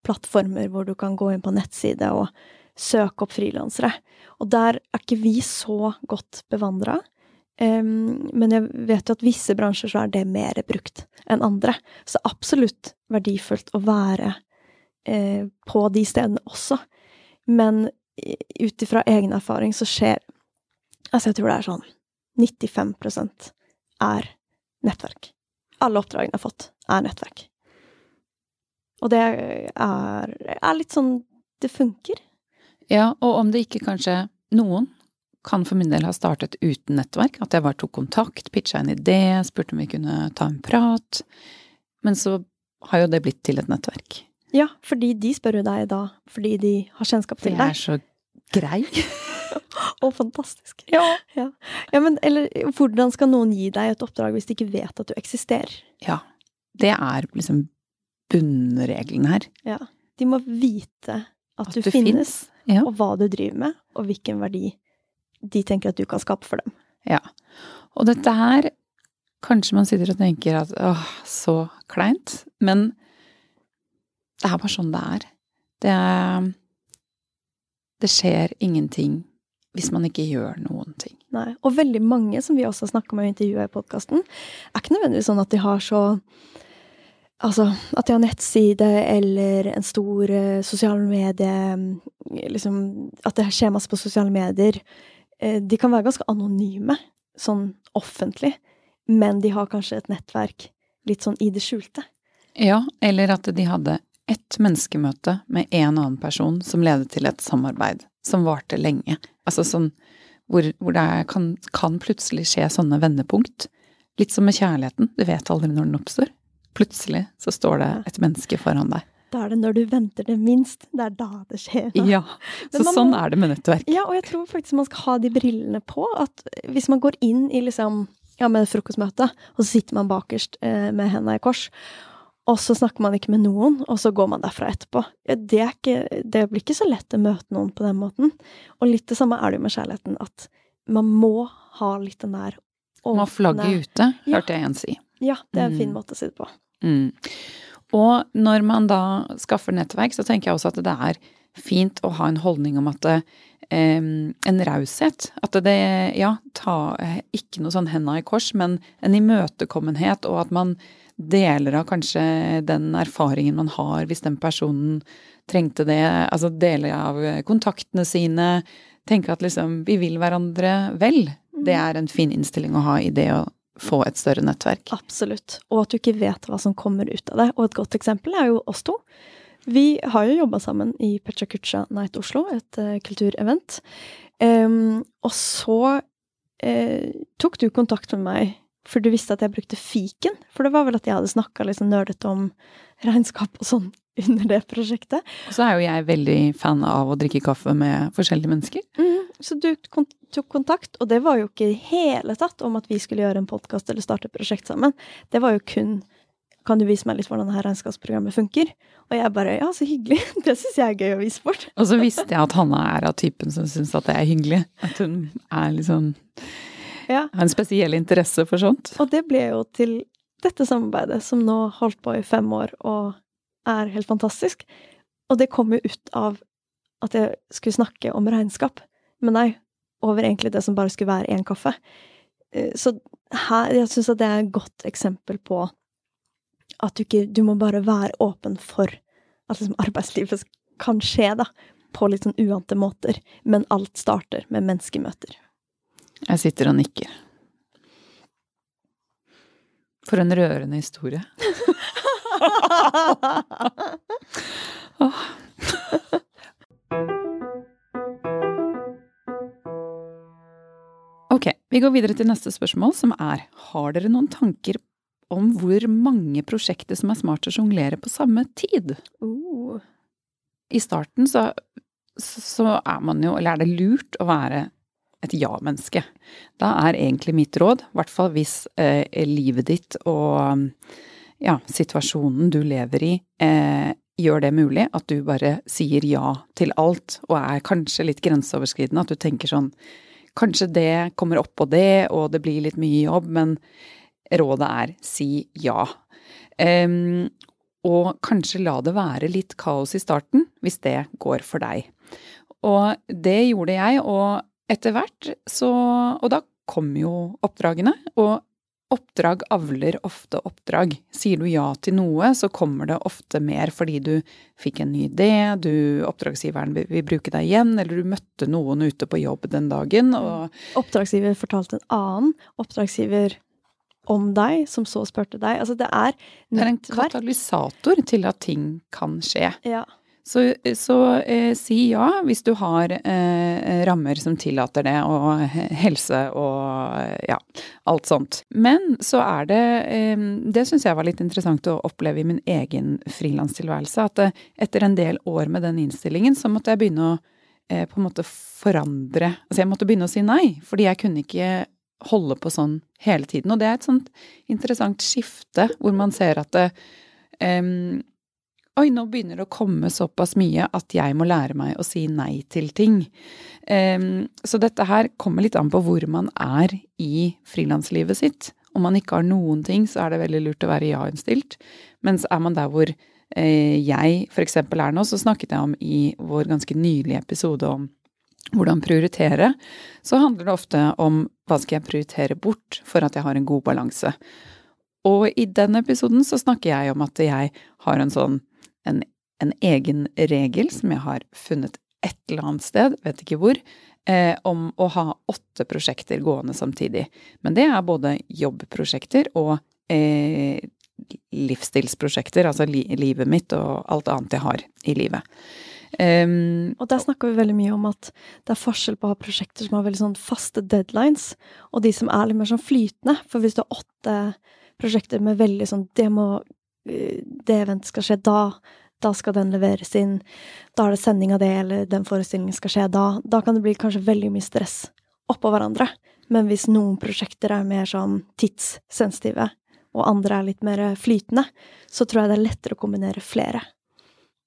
S3: plattformer hvor du kan gå inn på nettside og søke opp frilansere. Og der er ikke vi så godt bevandra. Um, men jeg vet jo at visse bransjer så er det mer brukt enn andre. Så absolutt verdifullt å være eh, på de stedene også. Men ut ifra egen erfaring så skjer Altså, jeg tror det er sånn 95 er nettverk. Alle oppdragene jeg har fått, er nettverk. Og det er, er litt sånn Det funker.
S4: Ja, og om det ikke kanskje noen kan for min del ha startet uten nettverk, at jeg bare tok kontakt, pitcha en idé, spurte om vi kunne ta en prat, men så har jo det blitt til et nettverk.
S3: Ja, fordi de spør jo deg da fordi de har kjennskap til
S4: Det
S3: til
S4: er
S3: deg.
S4: så grei.
S3: Å, fantastisk. Ja. ja. men eller hvordan skal noen gi deg et oppdrag hvis de ikke vet at du eksisterer?
S4: Ja. Det er liksom bunnregelen her.
S3: Ja. De må vite at,
S4: At
S3: du,
S4: du
S3: finnes,
S4: ja.
S3: og hva du driver med, og hvilken verdi de tenker at du kan skape for dem.
S4: Ja. Og dette her Kanskje man sitter og tenker at åh, så kleint. Men det er bare sånn det er. Det Det skjer ingenting hvis man ikke gjør noen ting.
S3: Nei. Og veldig mange som vi også har snakka med i intervjuet i podkasten, er ikke nødvendigvis sånn at de har så Altså at de har nettside eller en stor uh, sosiale medie liksom, At det skjer masse på sosiale medier. Uh, de kan være ganske anonyme, sånn offentlig, men de har kanskje et nettverk litt sånn i det skjulte.
S4: Ja, eller at de hadde ett menneskemøte med en annen person som ledet til et samarbeid som varte lenge. Altså sånn hvor, hvor det er, kan, kan plutselig skje sånne vendepunkt. Litt som med kjærligheten, du vet aldri når den oppstår. Plutselig så står det et menneske foran deg.
S3: Da er det når du venter det minst, det er da det skjer. Da.
S4: Ja, så
S3: man
S4: sånn er det med nettverk.
S3: Ja, og jeg tror faktisk man skal ha de brillene på. At hvis man går inn i liksom, ja, med frokostmøtet, og så sitter man bakerst eh, med hendene i kors, og så snakker man ikke med noen, og så går man derfra etterpå. Ja, det, er ikke, det blir ikke så lett å møte noen på den måten. Og litt det samme er det jo med kjærligheten, at man må ha litt den der
S4: Må flagge ute,
S3: Ja.
S4: hørte jeg en si.
S3: Ja, det er en fin
S4: Mm.
S3: måte å si det på.
S4: Mm. Og når man da skaffer nettverk, så tenker jeg også at det er fint å ha en holdning om at det, em, en raushet. At det, ja, ta eh, ikke noe sånn henda i kors, men en imøtekommenhet, og at man deler av kanskje den erfaringen man har, hvis den personen trengte det. Altså deler av kontaktene sine, tenke at liksom vi vil hverandre vel. Det er en fin innstilling å ha i det å få et større nettverk.
S3: Absolutt. Og at du ikke vet hva som kommer ut av det. Og et godt eksempel er jo oss to. Vi har jo jobba sammen i Pecha Night Oslo, et uh, kulturevent. Um, og så uh, tok du kontakt med meg, for du visste at jeg brukte fiken. For det var vel at jeg hadde snakka liksom nerdete om regnskap og sånn under det prosjektet.
S4: Og så er jo jeg veldig fan av å drikke kaffe med forskjellige mennesker.
S3: Mm, så du tok kontakt, og det var jo ikke i hele tatt om at vi skulle gjøre en podkast eller starte et prosjekt sammen. Det var jo kun kan du vise meg litt hvordan det her regnskapsprogrammet funker? Og jeg bare ja, så hyggelig. Det syns jeg er gøy å vise bort.
S4: Og så visste jeg at Hanna er av typen som syns at det er hyggelig. At hun er liksom ja. Har en spesiell interesse for sånt.
S3: Og det ble jo til dette samarbeidet, som nå holdt på i fem år og er helt fantastisk. Og det kom jo ut av at jeg skulle snakke om regnskap med deg over egentlig det som bare skulle være én kaffe. Eh, så her, jeg syns at det er et godt eksempel på at du ikke Du må bare være åpen for at liksom arbeidslivet kan skje, da. På litt sånn uante måter. Men alt starter med menneskemøter.
S4: Jeg sitter og nikker. For en rørende historie. oh. ok, vi går videre til neste spørsmål, som er Har dere noen tanker om hvor mange prosjekter som er smart å sjonglere på samme tid.
S3: Uh.
S4: I starten så, så, er man jo, eller er det lurt å være et ja-menneske. Da er egentlig mitt råd, i hvert fall hvis eh, livet ditt og ja, situasjonen du lever i, eh, gjør det mulig, at du bare sier ja til alt, og er kanskje litt grenseoverskridende, at du tenker sånn Kanskje det kommer oppå det, og det blir litt mye jobb, men rådet er si ja. Um, og kanskje la det være litt kaos i starten, hvis det går for deg. Og det gjorde jeg, og etter hvert så Og da kom jo oppdragene, og oppdrag avler ofte oppdrag. Sier du ja til noe, så kommer det ofte mer fordi du fikk en ny idé, du, oppdragsgiveren vil bruke deg igjen, eller du møtte noen ute på jobb den dagen, og
S3: Oppdragsgiver fortalte en annen. Oppdragsgiver om deg, som så spurte deg. Altså, det er
S4: Det er en katalysator til at ting kan skje.
S3: Ja.
S4: Så, så eh, si ja hvis du har eh, rammer som tillater det, og helse og ja, alt sånt. Men så er det eh, Det syns jeg var litt interessant å oppleve i min egen frilanstilværelse. At eh, etter en del år med den innstillingen, så måtte jeg begynne å eh, på en måte forandre Altså jeg måtte begynne å si nei, fordi jeg kunne ikke holde på sånn hele tiden. Og det er et sånt interessant skifte hvor man ser at det um, Oi, nå begynner det å komme såpass mye at jeg må lære meg å si nei til ting. Um, så dette her kommer litt an på hvor man er i frilanslivet sitt. Om man ikke har noen ting, så er det veldig lurt å være ja-innstilt. Mens er man der hvor eh, jeg f.eks. er nå, så snakket jeg om i vår ganske nylige episode om hvordan prioritere, så handler det ofte om hva skal jeg prioritere bort for at jeg har en god balanse. Og i den episoden så snakker jeg om at jeg har en sånn en, en egen regel som jeg har funnet et eller annet sted, vet ikke hvor, eh, om å ha åtte prosjekter gående samtidig. Men det er både jobbprosjekter og eh, livsstilsprosjekter, altså li livet mitt og alt annet jeg har i livet.
S3: Um, og der snakker vi veldig mye om at det er forskjell på å ha prosjekter som har veldig sånn faste deadlines, og de som er litt mer sånn flytende. For hvis du har åtte prosjekter med veldig sånn Det må Det eventet skal skje da. Da skal den leveres inn. Da er det sending av det, eller den forestillingen skal skje da. Da kan det bli kanskje veldig mye stress oppå hverandre. Men hvis noen prosjekter er mer sånn tidssensitive, og andre er litt mer flytende, så tror jeg det er lettere å kombinere flere.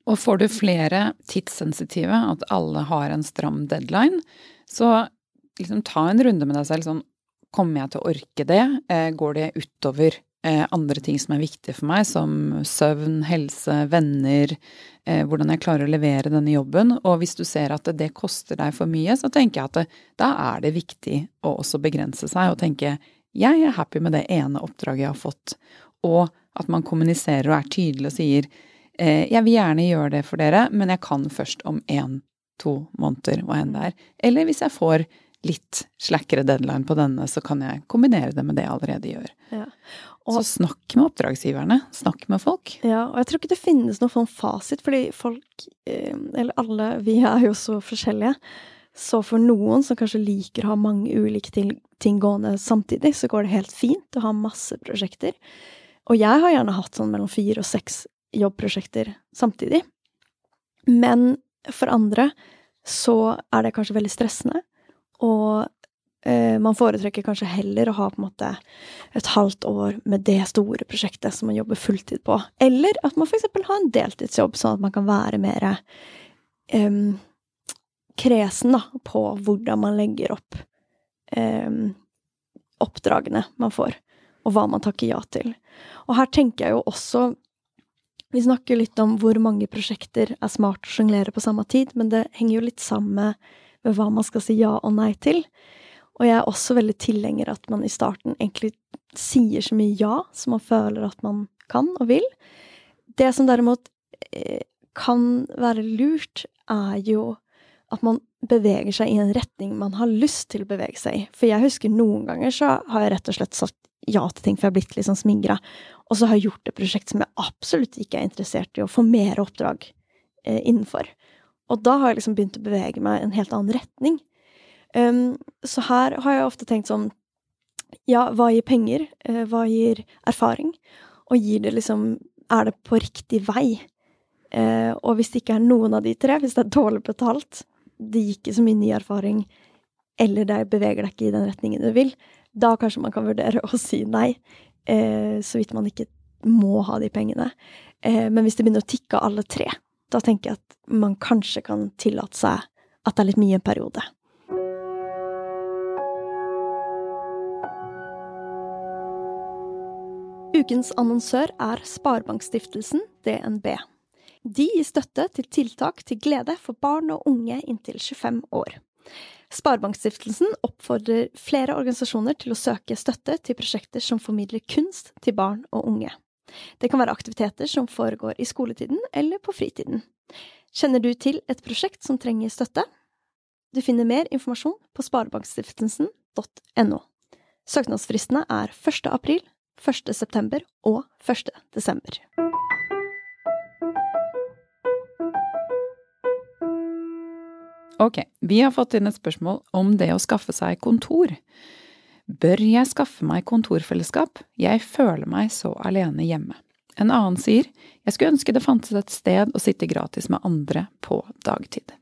S4: Og får du flere tidssensitive, at alle har en stram deadline, så liksom ta en runde med deg selv sånn Kommer jeg til å orke det? Eh, går det utover andre ting som er viktige for meg, som søvn, helse, venner, eh, hvordan jeg klarer å levere denne jobben? Og hvis du ser at det koster deg for mye, så tenker jeg at det, da er det viktig å også begrense seg og tenke jeg er happy med det ene oppdraget jeg har fått, og at man kommuniserer og er tydelig og sier Eh, jeg vil gjerne gjøre det for dere, men jeg kan først om én to måneder, hva enn det er. Eller hvis jeg får litt slakkere deadline på denne, så kan jeg kombinere det med det jeg allerede gjør.
S3: Ja.
S4: så snakk med oppdragsgiverne. Snakk med folk.
S3: Ja, og jeg tror ikke det finnes noen form fasit, fordi folk, eh, eller alle, vi er jo så forskjellige. Så for noen som kanskje liker å ha mange ulike ting, ting gående samtidig, så går det helt fint å ha masse prosjekter. Og jeg har gjerne hatt sånn mellom fire og seks jobbprosjekter samtidig. Men for andre så er det kanskje veldig stressende, og eh, man foretrekker kanskje heller å ha på en måte et halvt år med det store prosjektet som man jobber fulltid på. Eller at man eksempel har en deltidsjobb, sånn at man kan være mer eh, kresen da, på hvordan man legger opp eh, oppdragene man får, og hva man takker ja til. Og her tenker jeg jo også vi snakker litt om hvor mange prosjekter er smart å sjonglere på samme tid, men det henger jo litt sammen med hva man skal si ja og nei til. Og jeg er også veldig tilhenger at man i starten egentlig sier så mye ja som man føler at man kan og vil. Det som derimot eh, kan være lurt, er jo at man beveger seg i en retning man har lyst til å bevege seg i. For jeg husker noen ganger så har jeg rett og slett sagt ja til ting, for jeg har blitt litt sånn smigra. Og så har jeg gjort et prosjekt som jeg absolutt ikke er interessert i å få mer oppdrag eh, innenfor. Og da har jeg liksom begynt å bevege meg i en helt annen retning. Um, så her har jeg ofte tenkt sånn Ja, hva gir penger? Uh, hva gir erfaring? Og gir det liksom Er det på riktig vei? Uh, og hvis det ikke er noen av de tre, hvis det er dårlig betalt, det gir ikke så mye ny erfaring, eller det beveger deg ikke i den retningen du vil, da kanskje man kan vurdere å si nei uh, så vidt man ikke må ha de pengene. Men hvis det begynner å tikke alle tre, da tenker jeg at man kanskje kan tillate seg at det er litt mye en periode. Ukens annonsør er Sparebankstiftelsen DNB. De gir støtte til tiltak til glede for barn og unge inntil 25 år. Sparebankstiftelsen oppfordrer flere organisasjoner til å søke støtte til prosjekter som formidler kunst til barn og unge. Det kan være aktiviteter som foregår i skoletiden eller på fritiden. Kjenner du til et prosjekt som trenger støtte? Du finner mer informasjon på sparebankstiftelsen.no. Søknadsfristene er 1. april, 1. september og 1. desember.
S4: Ok, vi har fått inn et spørsmål om det å skaffe seg kontor. Bør jeg skaffe meg kontorfellesskap? Jeg føler meg så alene hjemme. En annen sier jeg skulle ønske det fantes et sted å sitte gratis med andre på dagtid.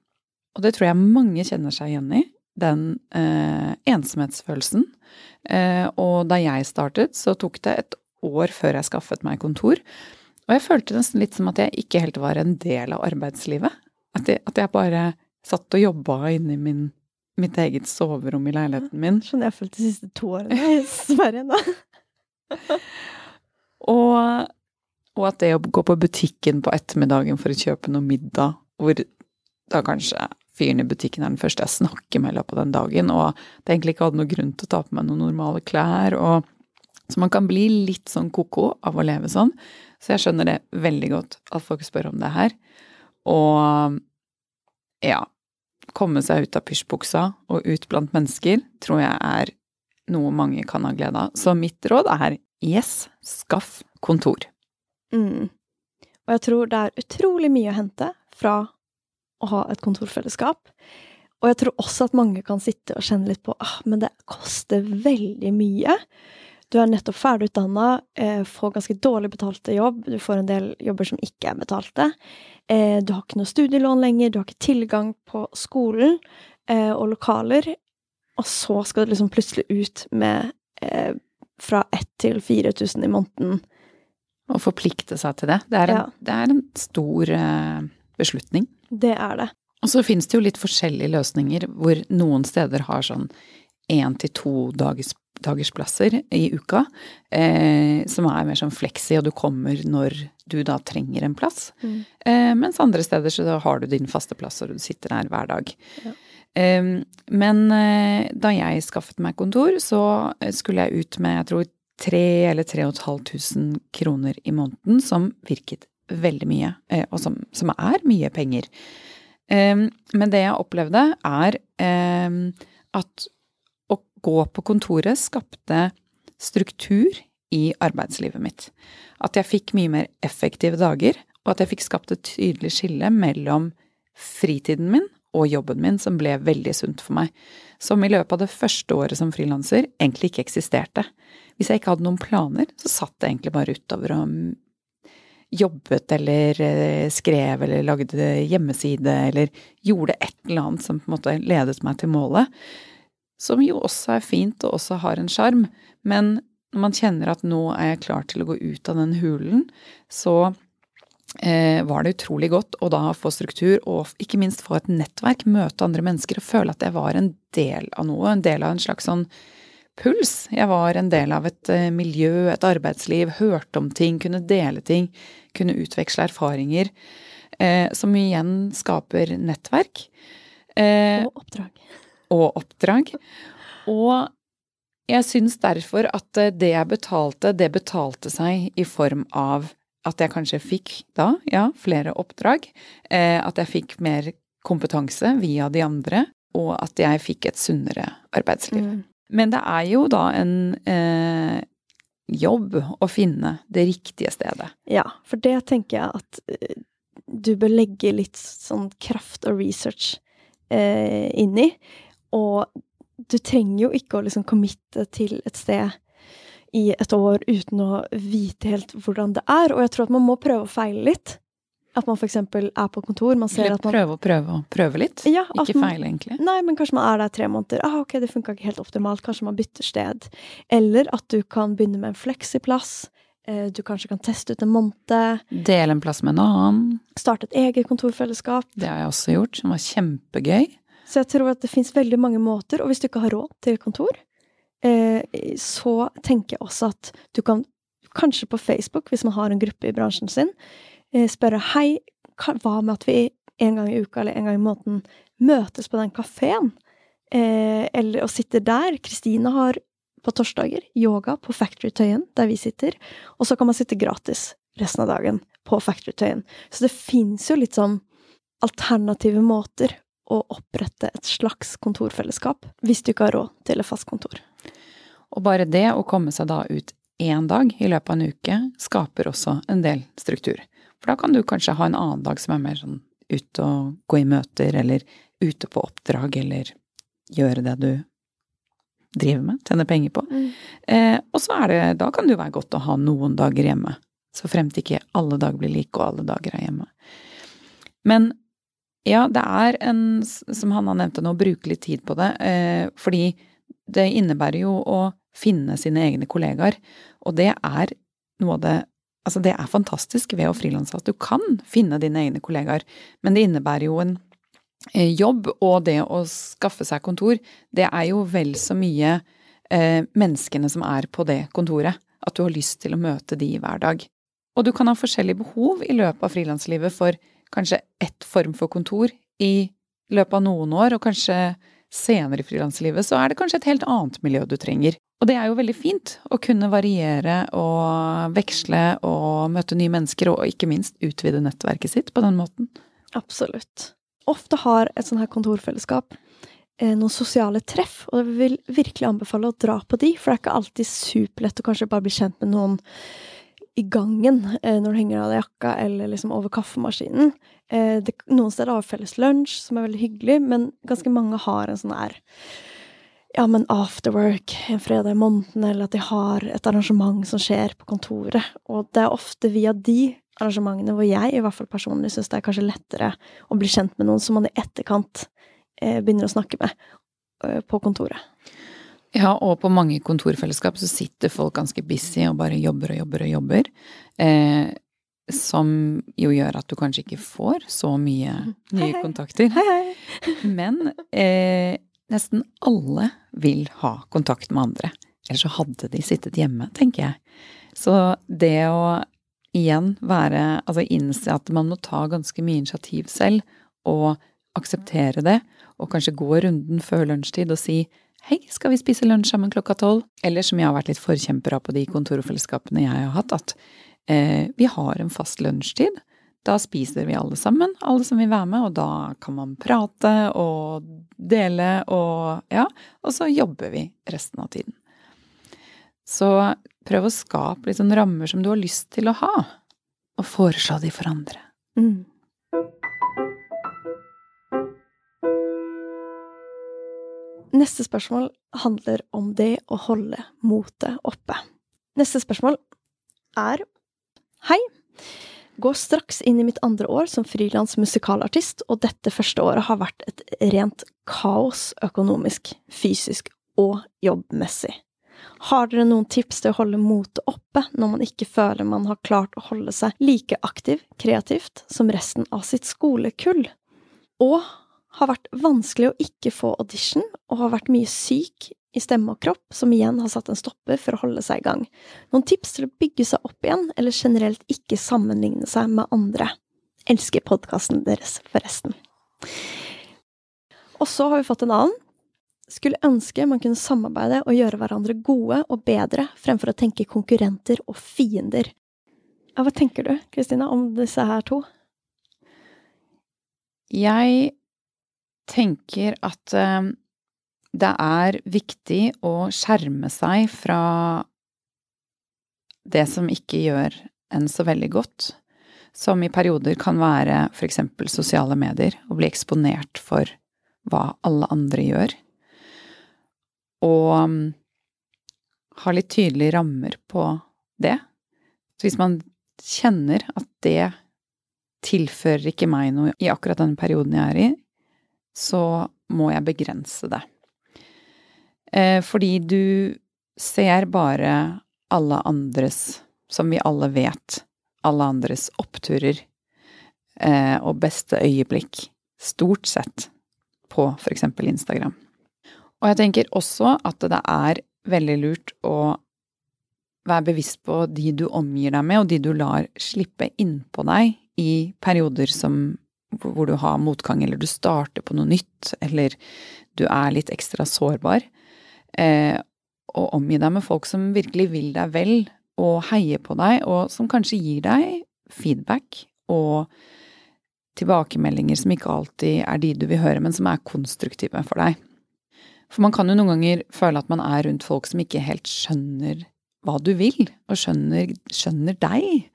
S4: Og det tror jeg mange kjenner seg igjen i, den eh, ensomhetsfølelsen. Eh, og da jeg startet, så tok det et år før jeg skaffet meg kontor. Og jeg følte nesten litt som at jeg ikke helt var en del av arbeidslivet. At jeg, at jeg bare satt og jobba inni min, mitt eget soverom i leiligheten min.
S3: Sånn jeg har følt de siste to årene i Sverige nå.
S4: og, og, at det å gå på butikken på ettermiddagen for å kjøpe noe middag, hvor da kanskje fyren i butikken er den første jeg snakker med i løpet av den dagen, og det egentlig ikke hadde noen grunn til å ta på meg noen normale klær, og så man kan bli litt sånn ko-ko av å leve sånn. Så jeg skjønner det veldig godt at folk spør om det her. Og ja, komme seg ut av pysjbuksa og ut blant mennesker, tror jeg er noe mange kan ha glede av. Så mitt råd er yes, skaff kontor.
S3: Mm. Og jeg tror det er utrolig mye å hente fra å ha et kontorfellesskap. Og jeg tror også at mange kan sitte og kjenne litt på ah, men det koster veldig mye. Du er nettopp ferdig utdanna, eh, får ganske dårlig betalte jobb, du får en del jobber som ikke er betalte. Eh, du har ikke noe studielån lenger, du har ikke tilgang på skolen eh, og lokaler. Og så skal du liksom plutselig ut med eh, fra 1000 til 4000 i måneden.
S4: Å forplikte seg til det. Det er en, ja. det er en stor beslutning.
S3: Det er det.
S4: Og så finnes det jo litt forskjellige løsninger, hvor noen steder har sånn én til to dagers dagersplasser i uka, eh, som er mer sånn fleksi, og du kommer når du da trenger en plass. Mm. Eh, mens andre steder så har du din faste plass, og du sitter der hver dag. Ja. Eh, men da jeg skaffet meg kontor, så skulle jeg ut med jeg tror 3 eller tre og et halvt tusen kroner i måneden, som virket veldig mye, og som, som er mye penger. Men det jeg opplevde, er at gå på kontoret skapte struktur i arbeidslivet mitt. At jeg fikk mye mer effektive dager, og at jeg fikk skapt et tydelig skille mellom fritiden min og jobben min, som ble veldig sunt for meg. Som i løpet av det første året som frilanser egentlig ikke eksisterte. Hvis jeg ikke hadde noen planer, så satt jeg egentlig bare utover og jobbet eller eh, skrev eller lagde hjemmeside eller gjorde et eller annet som på en måte ledet meg til målet. Som jo også er fint og også har en sjarm. Men når man kjenner at nå er jeg klar til å gå ut av den hulen, så eh, var det utrolig godt å da få struktur og ikke minst få et nettverk, møte andre mennesker og føle at jeg var en del av noe. En del av en slags sånn puls. Jeg var en del av et eh, miljø, et arbeidsliv, hørte om ting, kunne dele ting, kunne utveksle erfaringer. Eh, som igjen skaper nettverk.
S3: Eh, og oppdrag.
S4: Og oppdrag. Og jeg syns derfor at eh, det jeg betalte, det betalte seg i form av at jeg kanskje fikk da, ja, flere oppdrag. Eh, at jeg fikk mer kompetanse via de andre, og at jeg fikk et sunnere arbeidsliv. Mm. Men det er jo da en eh, jobb å finne det riktige stedet.
S3: Ja, for det tenker jeg at uh, du bør legge litt sånn kraft og research eh, inn i. Og du trenger jo ikke å liksom committe til et sted i et år uten å vite helt hvordan det er. Og jeg tror at man må prøve å feile litt. At man f.eks. er på kontor, man ser
S4: litt
S3: at man
S4: Prøve og prøve og prøve litt?
S3: Ja,
S4: ikke man, feile, egentlig?
S3: Nei, men kanskje man er der tre måneder. Ah, ok, det funka ikke helt optimalt. Kanskje man bytter sted. Eller at du kan begynne med en fleksiplass. Eh, du kanskje kan teste ut en måned.
S4: Dele en plass med en annen.
S3: Starte et eget kontorfellesskap.
S4: Det har jeg også gjort, som var kjempegøy.
S3: Så jeg tror at det fins veldig mange måter, og hvis du ikke har råd til kontor, Eh, så tenker jeg også at du kan kanskje på Facebook, hvis man har en gruppe i bransjen sin, eh, spørre hei, hva med at vi en gang i uka eller en gang i måneden møtes på den kafeen? Eh, eller og sitter der. Kristine har på torsdager yoga på Factory Tøyen, der vi sitter. Og så kan man sitte gratis resten av dagen på Factory Tøyen. Så det fins jo litt sånn alternative måter å opprette et slags kontorfellesskap, hvis du ikke har råd til et fast kontor.
S4: Og bare det å komme seg da ut én dag i løpet av en uke, skaper også en del struktur. For da kan du kanskje ha en annen dag som er mer sånn ut og gå i møter, eller ute på oppdrag, eller gjøre det du driver med, tjene penger på. Mm. Eh, og så er det, da kan det jo være godt å ha noen dager hjemme. Så frem til ikke alle dager blir like, og alle dager er hjemme. Men ja, det er en, som Hanna nevnte nå, bruke litt tid på det. Eh, fordi det innebærer jo å finne sine egne kollegaer, og det er noe av det Altså, det er fantastisk ved å frilanse at du kan finne dine egne kollegaer, men det innebærer jo en eh, jobb, og det å skaffe seg kontor, det er jo vel så mye eh, menneskene som er på det kontoret, at du har lyst til å møte de hver dag. Og du kan ha forskjellige behov i løpet av frilanslivet for kanskje ett form for kontor i løpet av noen år, og kanskje senere i frilanslivet, så er det kanskje et helt annet miljø du trenger. Og det er jo veldig fint å kunne variere og veksle og møte nye mennesker, og ikke minst utvide nettverket sitt på den måten.
S3: Absolutt. Ofte har et sånt her kontorfellesskap eh, noen sosiale treff, og jeg vil virkelig anbefale å dra på de, for det er ikke alltid superlett å kanskje bare bli kjent med noen i gangen eh, når du henger av deg jakka, eller liksom over kaffemaskinen. Eh, det, noen steder har felles lunsj, som er veldig hyggelig, men ganske mange har en sånn her ja, men afterwork en fredag i måneden, eller at de har et arrangement som skjer på kontoret. Og det er ofte via de arrangementene hvor jeg i hvert fall personlig syns det er kanskje lettere å bli kjent med noen som man i etterkant eh, begynner å snakke med eh, på kontoret.
S4: Ja, og på mange kontorfellesskap så sitter folk ganske busy og bare jobber og jobber og jobber. Eh, som jo gjør at du kanskje ikke får så mye nye hei, kontakter.
S3: Hei, hei.
S4: Men eh, nesten alle vil ha kontakt med andre. Ellers så hadde de sittet hjemme, tenker jeg. Så det å igjen være Altså innse at man må ta ganske mye initiativ selv, og akseptere det, og kanskje gå runden før lunsjtid og si Hei, skal vi spise lunsj sammen klokka tolv? Eller som jeg har vært litt forkjemper av på de kontorfellesskapene jeg har hatt, at eh, vi har en fast lunsjtid. Da spiser vi alle sammen, alle som vil være med, og da kan man prate og dele og ja, og så jobber vi resten av tiden. Så prøv å skape litt sånn rammer som du har lyst til å ha, og foreslå de for andre.
S3: Mm. Neste spørsmål handler om det å holde motet oppe. Neste spørsmål er Hei! Går straks inn i mitt andre år som frilans musikalartist, og dette første året har vært et rent kaos økonomisk, fysisk og jobbmessig. Har dere noen tips til å holde motet oppe når man ikke føler man har klart å holde seg like aktiv, kreativt, som resten av sitt skolekull? Og har vært vanskelig å ikke få audition, og har vært mye syk i stemme og kropp, som igjen har satt en stopper for å holde seg i gang. Noen tips til å bygge seg opp igjen, eller generelt ikke sammenligne seg med andre. Elsker podkasten deres, forresten. Og så har vi fått en annen. Skulle ønske man kunne samarbeide og gjøre hverandre gode og bedre, fremfor å tenke konkurrenter og fiender. Ja, hva tenker du, Kristina, om disse her to?
S4: Jeg tenker at eh, det er viktig å skjerme seg fra det som ikke gjør en så veldig godt, som i perioder kan være eksempel sosiale medier, å bli eksponert for hva alle andre gjør, og um, ha litt tydelige rammer på det. Så hvis man kjenner at det tilfører ikke meg noe i akkurat den perioden jeg er i, så må jeg begrense det. Eh, fordi du ser bare alle andres, som vi alle vet, alle andres oppturer eh, og beste øyeblikk, stort sett, på eksempel Instagram. Og jeg tenker også at det er veldig lurt å være bevisst på de du omgir deg med, og de du lar slippe innpå deg i perioder som hvor du har motgang, eller du starter på noe nytt, eller du er litt ekstra sårbar. Eh, og omgi deg med folk som virkelig vil deg vel, og heier på deg, og som kanskje gir deg feedback og tilbakemeldinger som ikke alltid er de du vil høre, men som er konstruktive for deg. For man kan jo noen ganger føle at man er rundt folk som ikke helt skjønner hva du vil, og skjønner, skjønner deg.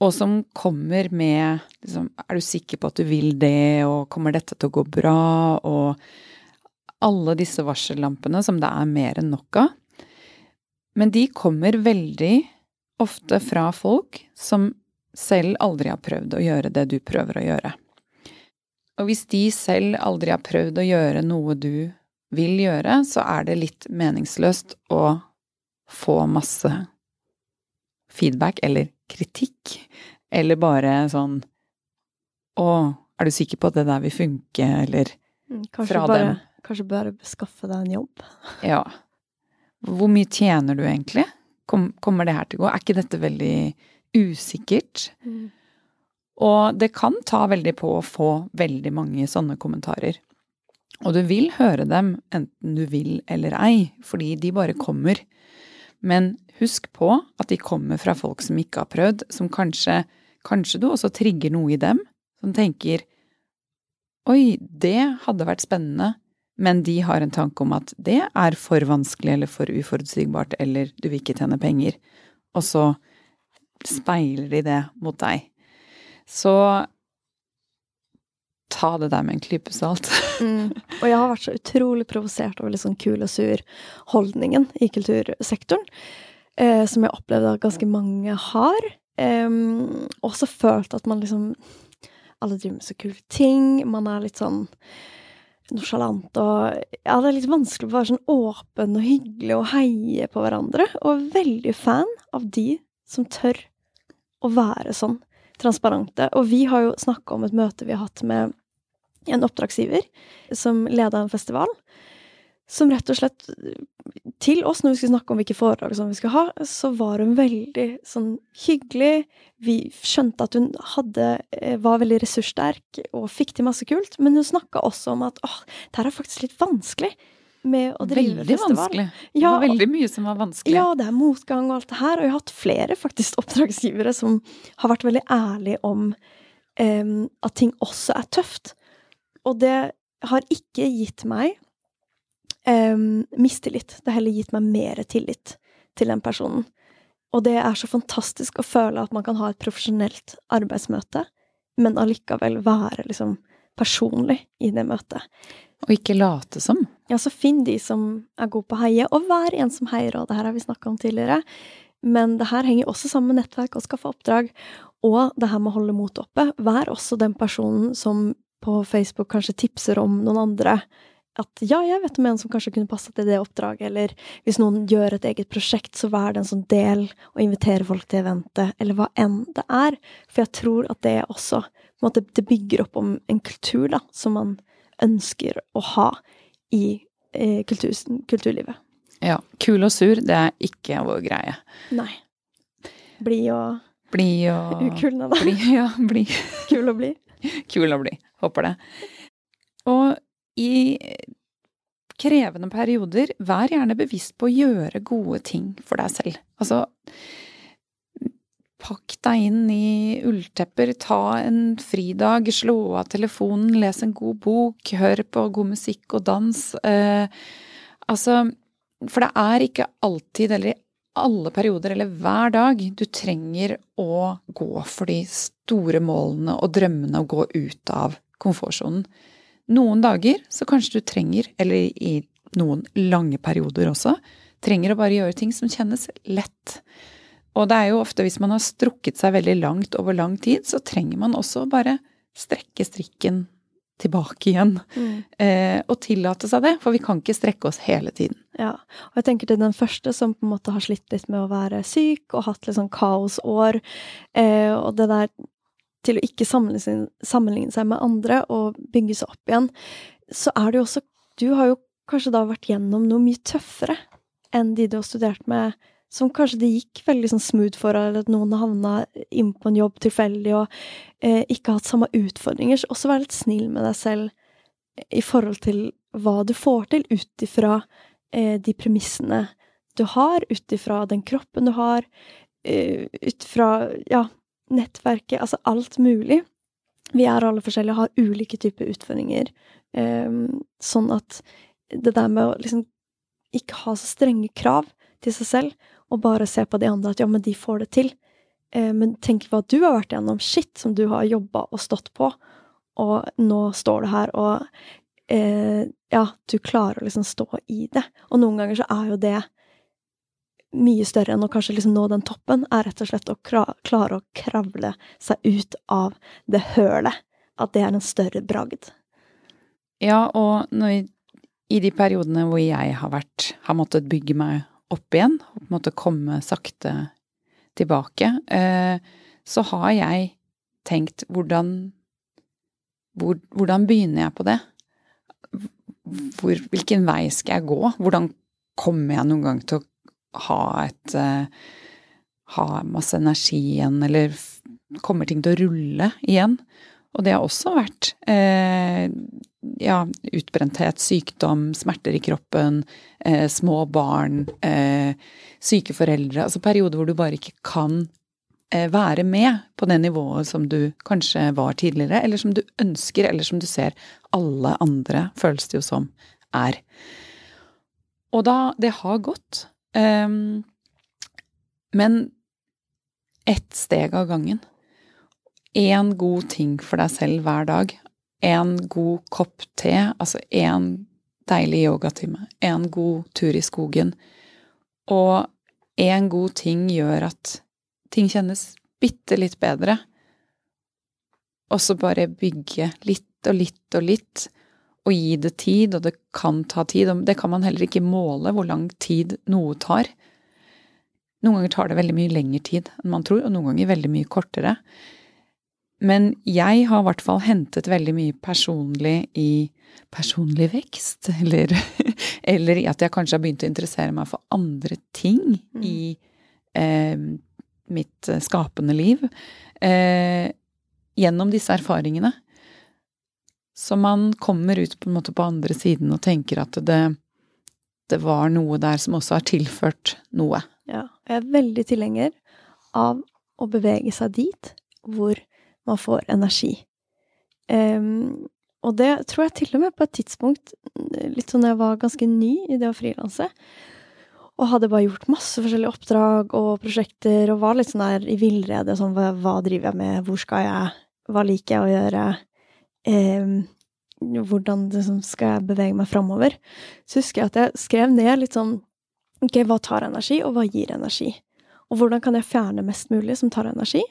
S4: Og som kommer med liksom, Er du sikker på at du vil det, og kommer dette til å gå bra, og alle disse varsellampene som det er mer enn nok av. Men de kommer veldig ofte fra folk som selv aldri har prøvd å gjøre det du prøver å gjøre. Og hvis de selv aldri har prøvd å gjøre noe du vil gjøre, så er det litt meningsløst å få masse feedback eller kritikk, eller bare sånn Å, er du sikker på at det der vil funke, eller
S3: Mm, Kanskje
S4: fra
S3: bare,
S4: dem.
S3: Kanskje bare skaffe deg en jobb.
S4: Ja. Hvor mye tjener du egentlig? Kom, kommer det her til å gå? Er ikke dette veldig usikkert? Og det kan ta veldig på å få veldig mange sånne kommentarer. Og du vil høre dem, enten du vil eller ei, fordi de bare kommer. Men husk på at de kommer fra folk som ikke har prøvd, som kanskje Kanskje du også trigger noe i dem, som tenker Oi, det hadde vært spennende, men de har en tanke om at det er for vanskelig eller for uforutsigbart, eller du vil ikke tjene penger. Og så speiler de det mot deg. Så ta det der med en klype salt.
S3: Mm. Og jeg har vært så utrolig provosert over litt sånn kul og sur holdningen i kultursektoren. Eh, som jeg opplevde at ganske mange har. Eh, også følt at man liksom Alle driver med så kule ting. Man er litt sånn nonsjalant og Ja, det er litt vanskelig å være sånn åpen og hyggelig og heie på hverandre. Og veldig fan av de som tør å være sånn transparente. Og vi har jo snakka om et møte vi har hatt med en oppdragsgiver som leda en festival. Som rett og slett til oss, når vi skulle snakke om hvilke foredrag som vi skulle ha, så var hun veldig sånn hyggelig. Vi skjønte at hun hadde, eh, var veldig ressurssterk og fikk til masse kult. Men hun snakka også om at åh, det her er faktisk litt vanskelig med å drive
S4: Veldig
S3: festival.
S4: vanskelig. Det
S3: Ja,
S4: var veldig mye som var vanskelig.
S3: Ja, det er motgang og alt det her. Og jeg har hatt flere faktisk oppdragsgivere som har vært veldig ærlige om um, at ting også er tøft. Og det har ikke gitt meg um, mistillit. Det har heller gitt meg mer tillit til den personen. Og det er så fantastisk å føle at man kan ha et profesjonelt arbeidsmøte, men allikevel være liksom personlig i det møtet.
S4: Og ikke late som.
S3: Ja, så finn de som er gode på å heie, og vær en som heier, og det her har vi snakka om tidligere. Men det her henger også sammen med nettverk og skaffe oppdrag, og det her med å holde motet oppe. Vær også den personen som på Facebook kanskje tipser om noen andre. At ja, jeg vet om en som kanskje kunne passet til det oppdraget, eller hvis noen gjør et eget prosjekt, så vær det en sånn del og inviterer folk til eventet, eller hva enn det er. For jeg tror at det også måte, det bygger opp om en kultur da, som man ønsker å ha i eh, kultur, kulturlivet.
S4: Ja. Kul og sur, det er ikke vår greie.
S3: Nei. Blid og
S4: Bli og
S3: ukul, nei da.
S4: Bli, ja, bli.
S3: Kul og blid.
S4: Kul å bli. Håper det. Og i krevende perioder, vær gjerne bevisst på å gjøre gode ting for deg selv. Altså, pakk deg inn i ulltepper, ta en fridag, slå av telefonen, les en god bok, hør på god musikk og dans. Eh, altså, for det er ikke alltid, eller i alle perioder, eller hver dag, du trenger å gå for de store målene og drømmene og gå ut av komfortsonen. Noen dager så kanskje du trenger, eller i noen lange perioder også, trenger å bare gjøre ting som kjennes lett. Og det er jo ofte hvis man har strukket seg veldig langt over lang tid, så trenger man også bare strekke strikken tilbake igjen.
S3: Mm.
S4: Eh, og tillate seg det, for vi kan ikke strekke oss hele tiden.
S3: Ja, og jeg tenker til den første som på en måte har slitt litt med å være syk og hatt litt sånn kaosår, eh, og det der til å ikke sammenligne, seg med andre og bygge seg opp igjen, så er det jo også Du har jo kanskje da vært gjennom noe mye tøffere enn de du har studert med, som kanskje det gikk veldig sånn smooth for, eller at noen havna inn på en jobb tilfeldig og eh, ikke hatt samme utfordringer. Så også vær litt snill med deg selv i forhold til hva du får til ut ifra eh, de premissene du har, ut ifra den kroppen du har, eh, ut ifra ja, nettverket, altså alt mulig. Vi er alle forskjellige og har ulike typer utfordringer. Eh, sånn at det der med å liksom ikke ha så strenge krav til seg selv, og bare se på de andre at ja, men de får det til. Eh, men tenk hva du har vært gjennom. Shit, som du har jobba og stått på. Og nå står du her, og eh, ja, du klarer å liksom stå i det. Og noen ganger så er jo det mye større enn å kanskje liksom nå den toppen, er rett og slett å klare å kravle seg ut av det hølet. At det er en større bragd.
S4: Ja, og når, i de periodene hvor jeg har vært, har måttet bygge meg opp igjen, på en måte komme sakte tilbake, eh, så har jeg tenkt hvordan hvor, Hvordan begynner jeg på det? Hvor, hvilken vei skal jeg gå? Hvordan kommer jeg noen gang til å ha et eh, Ha masse energi igjen, eller kommer ting til å rulle igjen? Og det har også vært eh, ja, utbrenthet, sykdom, smerter i kroppen, eh, små barn, eh, syke foreldre. Altså perioder hvor du bare ikke kan eh, være med på det nivået som du kanskje var tidligere, eller som du ønsker, eller som du ser alle andre, føles det jo som, er. Og da Det har gått. Ehm, men ett steg av gangen én god ting for deg selv hver dag. En god kopp te, altså en deilig yogatime. En god tur i skogen. Og en god ting gjør at ting kjennes bitte litt bedre. Og så bare bygge litt og litt og litt, og gi det tid, og det kan ta tid. Det kan man heller ikke måle hvor lang tid noe tar. Noen ganger tar det veldig mye lengre tid enn man tror, og noen ganger veldig mye kortere. Men jeg har i hvert fall hentet veldig mye personlig i personlig vekst, eller, eller i at jeg kanskje har begynt å interessere meg for andre ting
S3: Mm.
S4: i eh, mitt skapende liv, eh, gjennom disse erfaringene. Så man kommer ut på en måte på andre siden og tenker at det, det var noe der som også har tilført noe.
S3: Ja, jeg er veldig tilhenger av å bevege seg dit hvor man får energi. Um, og det tror jeg til og med på et tidspunkt, litt sånn jeg var ganske ny i det å frilanse, og hadde bare gjort masse forskjellige oppdrag og prosjekter, og var litt sånn der i villrede, sånn hva, hva, driver jeg med, hvor skal jeg, hva liker jeg å gjøre, um, hvordan liksom, skal jeg bevege meg framover, så husker jeg at jeg skrev ned litt sånn Ok, hva tar energi, og hva gir energi? Og hvordan kan jeg fjerne mest mulig som tar energi?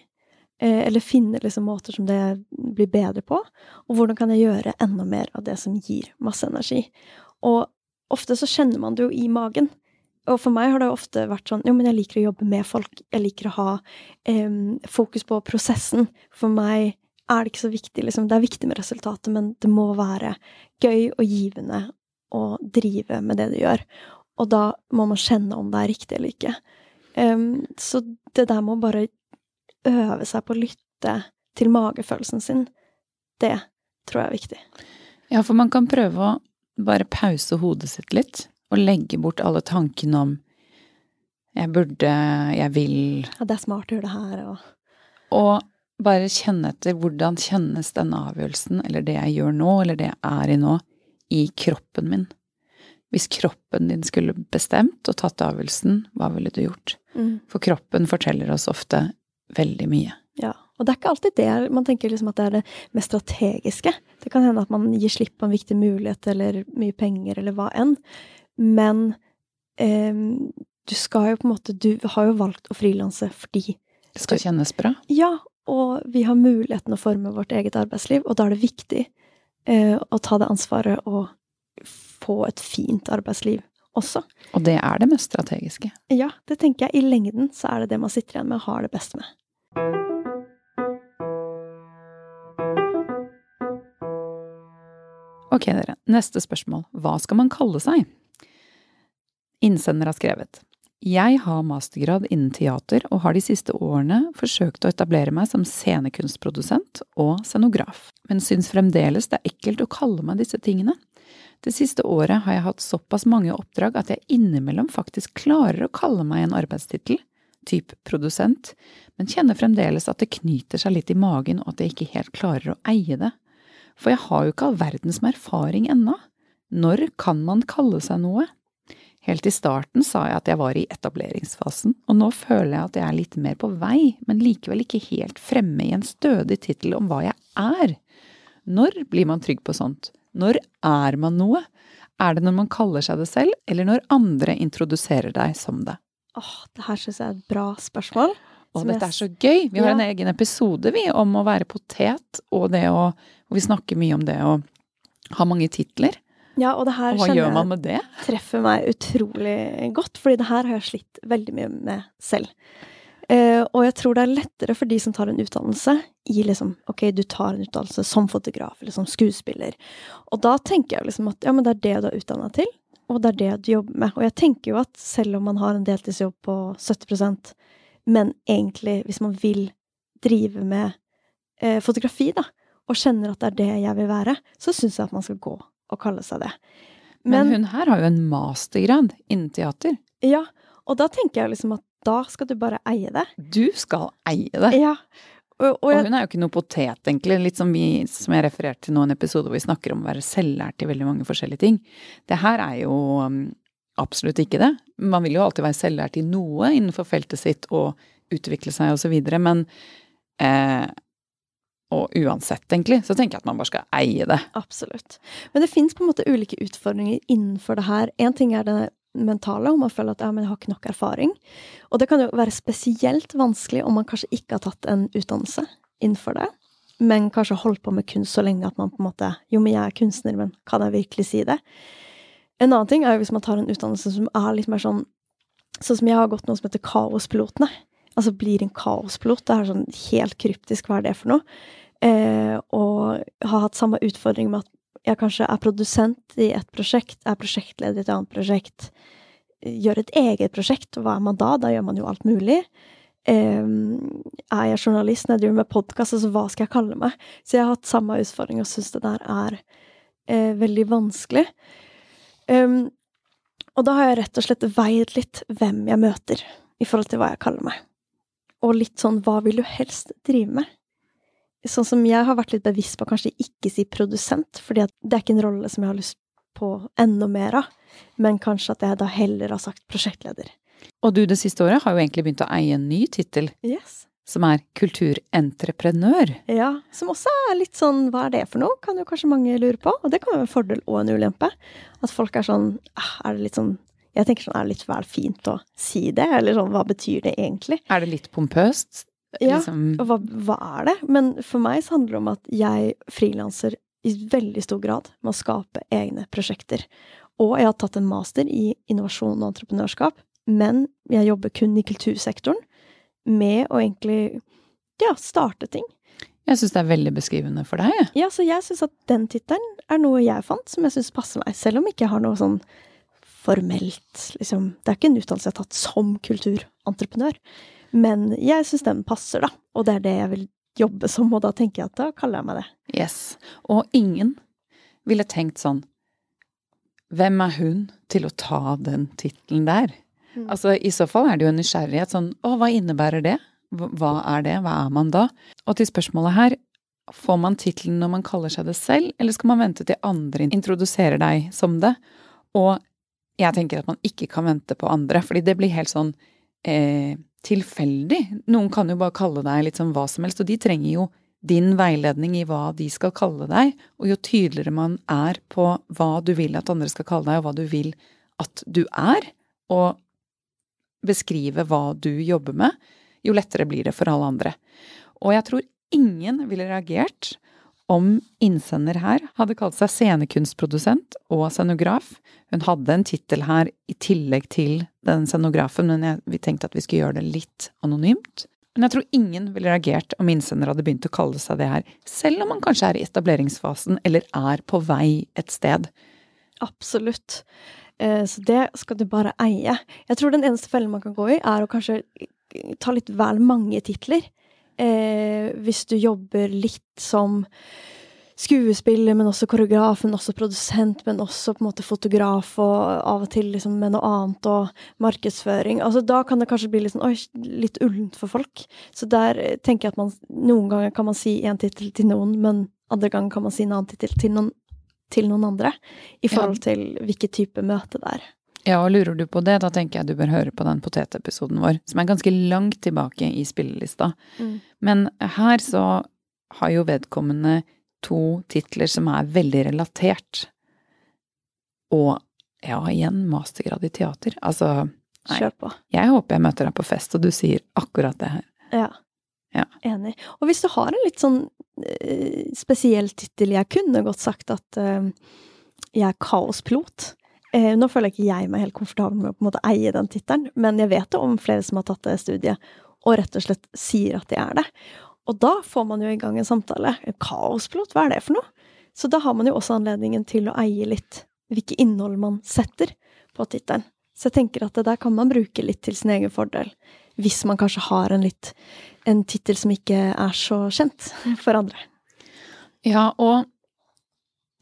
S3: Eh, eller finne liksom måter som det blir bedre på? Og hvordan kan jeg gjøre enda mer av det som gir masse energi? Og ofte så kjenner man det jo i magen. Og for meg har det ofte vært sånn Jo, men jeg liker å jobbe med folk. Jeg liker å ha eh, fokus på prosessen. For meg er det ikke så viktig, liksom. Det er viktig med resultatet, men det må være gøy og givende å drive med det du gjør. Og da må man kjenne om det er riktig eller ikke. Um, så det der med å bare øve seg på å lytte til magefølelsen sin, det tror jeg er viktig.
S4: Ja, for man kan prøve å bare pause hodet sitt litt, og legge bort alle tankene om jeg burde, jeg vil
S3: Ja, det er smart å gjøre det her, og
S4: Og bare kjenne etter hvordan kjennes denne avgjørelsen, eller det jeg gjør nå, eller det jeg er i nå, i kroppen min. Hvis kroppen din skulle bestemt og tatt avgjørelsen, hva ville du gjort?
S3: mm.
S4: For kroppen forteller oss ofte veldig mye.
S3: Ja. Og det er ikke alltid det man tenker liksom at det er det mest strategiske. Det kan hende at man gir slipp på en viktig mulighet eller mye penger eller hva enn. Men eh, du skal jo på en måte Du har jo valgt å frilanse fordi
S4: Det skal kjennes bra.
S3: Ja, og vi har muligheten å forme vårt eget arbeidsliv, og da er det viktig eh, å ta det ansvaret og få et fint arbeidsliv også.
S4: Og det er det mest strategiske.
S3: Ja, det tenker jeg. I lengden så er det det man sitter igjen med og har det best med.
S4: Ok, dere. Neste spørsmål. Hva skal man kalle seg? Innsender har skrevet. Jeg har mastergrad innen teater og har de siste årene forsøkt å etablere meg som scenekunstprodusent og scenograf, men syns fremdeles det er ekkelt å kalle meg disse tingene. Det siste året har jeg hatt såpass mange oppdrag at jeg innimellom faktisk klarer å kalle meg en arbeidstittel, typ produsent, men kjenner fremdeles at det knyter seg litt i magen og at jeg ikke helt klarer å eie det. For jeg har jo ikke all verdens med erfaring ennå. Når kan man kalle seg noe? Helt i starten sa jeg at jeg var i etableringsfasen, og nå føler jeg at jeg er litt mer på vei, men likevel ikke helt fremme i en stødig tittel om hva jeg er. Når blir man trygg på sånt? Når er man noe? Er det når man kaller seg det selv, eller når andre introduserer deg som det?
S3: Åh, det her syns jeg er et bra spørsmål.
S4: Og dette er så gøy! Vi har
S3: Ja.
S4: en egen episode, vi, om å være potet, og det å Og vi snakker mye om det å ha mange titler.
S3: Ja, og det her
S4: Og hva gjør man med det?
S3: treffer meg utrolig godt, fordi det her har jeg slitt veldig mye med selv. Uh, og jeg tror det er lettere for de som tar en utdannelse i liksom Ok, du tar en utdannelse som fotograf eller som skuespiller. Og da tenker jeg liksom at ja, men det er det du er utdanna til, og det er det du jobber med. Og jeg tenker jo at selv om man har en deltidsjobb på 70% men egentlig, hvis man vil drive med uh, fotografi, da, og kjenner at det er det jeg vil være, så syns jeg at man skal gå og kalle seg det.
S4: Men, hun her har jo en mastergrad innen teater.
S3: Ja, og da tenker jeg liksom at da skal du bare eie det.
S4: Du skal eie det.
S3: Ja. Og, og
S4: Og hun er jo ikke noe potet, egentlig. Litt som, vi, som jeg refererte til nå, en episode hvor vi snakker om å være selvlært i veldig mange forskjellige ting. Det her er jo um, absolutt ikke det. Man vil jo alltid være selvlært i noe innenfor feltet sitt og utvikle seg videre, men eh, Og uansett, egentlig, så tenker jeg at man bare skal eie det.
S3: absolutt. Men det fins på en måte ulike utfordringer innenfor det her. Én ting er det mentale, om man føler at ja, men jeg har ikke nok erfaring. Og det kan jo være spesielt vanskelig om man kanskje ikke har tatt en utdannelse innenfor det, men kanskje holdt på med kunst så lenge at man på en måte Jo, men jeg er kunstner, men kan jeg virkelig si det? En annen ting er jo hvis man tar en utdannelse som er litt mer sånn Sånn som jeg har gått noe som heter Kaospilotene. Altså blir en kaospilot. Det er sånn helt kryptisk, hva er det for noe? Eh, og har hatt samme utfordring med at jeg kanskje er produsent i et prosjekt, er prosjektleder i et annet prosjekt, gjør et eget prosjekt. Hva er man da? Da gjør man jo alt mulig. Eh, er jeg journalist når jeg driver med podkast, altså hva skal jeg kalle meg? Så jeg har hatt samme utfordring og syns det der er eh, veldig vanskelig. Um, og da har jeg rett og slett veid litt hvem jeg møter, i forhold til hva jeg kaller meg. Og litt sånn hva vil du helst drive med? sånn som jeg har vært litt bevisst på å kanskje ikke si produsent, fordi det er ikke en rolle som jeg har lyst på enda mer av, men kanskje at jeg da heller har sagt prosjektleder.
S4: Og du det siste året har jo egentlig begynt å eie en ny tittel,
S3: Yes.
S4: som er kulturentreprenør.
S3: Ja, som også er litt sånn hva er det for noe, kan jo kanskje mange lure på. Og det kan være en fordel og en ulempe. At folk er sånn ah, Er det litt sånn Jeg tenker sånn, er det litt vel fint å si det? Eller sånn, hva betyr det egentlig?
S4: Er det litt pompøst?
S3: Ja,
S4: Liksom,
S3: Og hva, hva er det? Men for meg så handler det om at jeg frilanser i veldig stor grad med å skape egne prosjekter. Og jeg har tatt en master i innovasjon og entreprenørskap, men jeg jobber kun i kultursektoren med å egentlig ja, starte ting.
S4: jeg syns det er veldig beskrivende for deg.
S3: Ja, så jeg syns at den tittelen er noe jeg fant som jeg syns passer meg, selv om ikke jeg har noe sånn formelt, liksom Det er ikke en utdannelse jeg har tatt som kulturentreprenør, men jeg syns den passer, da. Og det er det jeg vil jobbe som, og da tenker jeg at da kaller jeg meg det.
S4: Yes. Og ingen ville tenkt sånn Hvem er hun til å ta den tittelen der?
S3: Mm.
S4: Altså, i så fall er det jo en nysgjerrighet sånn Å, hva innebærer det? Hva- er det? Hva er man da? Og til spørsmålet her, får man tittelen når man kaller seg det selv, eller skal man vente til andre introduserer deg som det? Og jeg tenker at man ikke kan vente på andre, fordi det blir helt sånn eh, tilfeldig. Noen kan jo bare kalle deg litt sånn hva som helst, og de trenger jo din veiledning i hva de skal kalle deg, og jo tydeligere man er på hva du vil at andre skal kalle deg, og hva du vil at du er, og beskrive hva du jobber med, jo lettere blir det for alle andre. Og jeg tror ingen ville reagert om innsender her hadde kalt seg scenekunstprodusent og scenograf. Hun hadde en tittel her i tillegg til den scenografen, men jeg, vi tenkte at vi skulle gjøre det litt anonymt. Men jeg tror ingen ville reagert om innsender hadde begynt å kalle seg det her, selv om man kanskje er i etableringsfasen eller er på vei et sted.
S3: Absolutt. Eh, Så det skal du bare eie. Jeg tror den eneste fellen man kan gå i, er å kanskje ta litt vel mange titler. Eh, hvis du jobber litt som skuespiller, men også koreograf, men også produsent, men også på en måte fotograf, og av og til liksom med noe annet, og markedsføring. Altså da kan det kanskje bli litt sånn, oi, litt ullent for folk. Så der tenker jeg at man Noen ganger kan man si én tittel til noen, men andre ganger kan man si en annen tittel til noen til noen andre, i forhold til hvilken type møte det er.
S4: Ja, og lurer du på det, da tenker jeg du bør høre på den potetepisoden vår, som er ganske langt tilbake i spillelista. Men her så har jo vedkommende to titler som er veldig relatert. Og ja, igjen, mastergrad i teater. Altså, Nei.
S3: Kjør på.
S4: jeg håper jeg møter deg på fest, og du sier akkurat det her.
S3: Ja.
S4: Ja.
S3: Enig. Og hvis du har en litt sånn eh, spesiell tittel, jeg kunne godt sagt at uh, jeg er kaospilot. Eh, nå føler ikke jeg meg helt komfortabel med å på en måte eie den tittelen, men jeg vet jo om flere som har tatt det studiet, og rett og slett sier at de er det. Og da får man jo i gang en samtale. Kaospilot, hva er det for noe? Så da har man jo også anledningen til å eie litt hvilke innhold man setter på tittelen. Så jeg tenker at det der kan man bruke litt til sin egen fordel, hvis man kanskje har en litt en tittel som ikke er så kjent for andre.
S4: Ja, og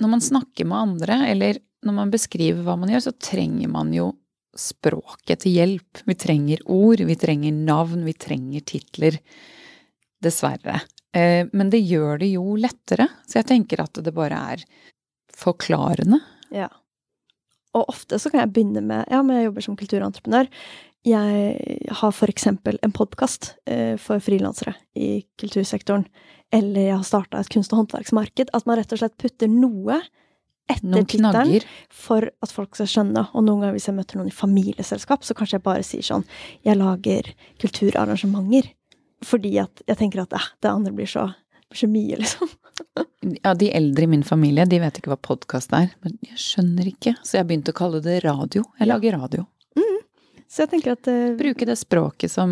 S4: når man snakker med andre, eller når man beskriver hva man gjør, så trenger man jo språket til hjelp. Vi trenger ord, vi trenger navn, vi trenger titler. Dessverre. Eh, Men det gjør det jo lettere, så jeg tenker at det bare er forklarende.
S3: Ja. Og ofte så kan jeg begynne med Ja, men jeg jobber som kulturentreprenør. Jeg har for eksempel en podkast eh, for frilansere i kultursektoren. Eller jeg har starta et kunst- og håndverksmarked. At man rett og slett putter noe etter tittelen for at folk skal skjønne. Og noen ganger hvis jeg møter noen i familieselskap, så kanskje jeg bare sier sånn Jeg lager kulturarrangementer. Fordi at jeg tenker at eh, det andre blir så, blir så mye, liksom.
S4: Ja, de eldre i min familie, de vet ikke hva podkast er. Men jeg skjønner ikke, så jeg begynte å kalle det radio. Jeg lager radio.
S3: Så jeg tenker at uh,
S4: Bruke det språket som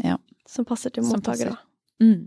S4: Ja.
S3: som passer til mottakere.
S4: Mm.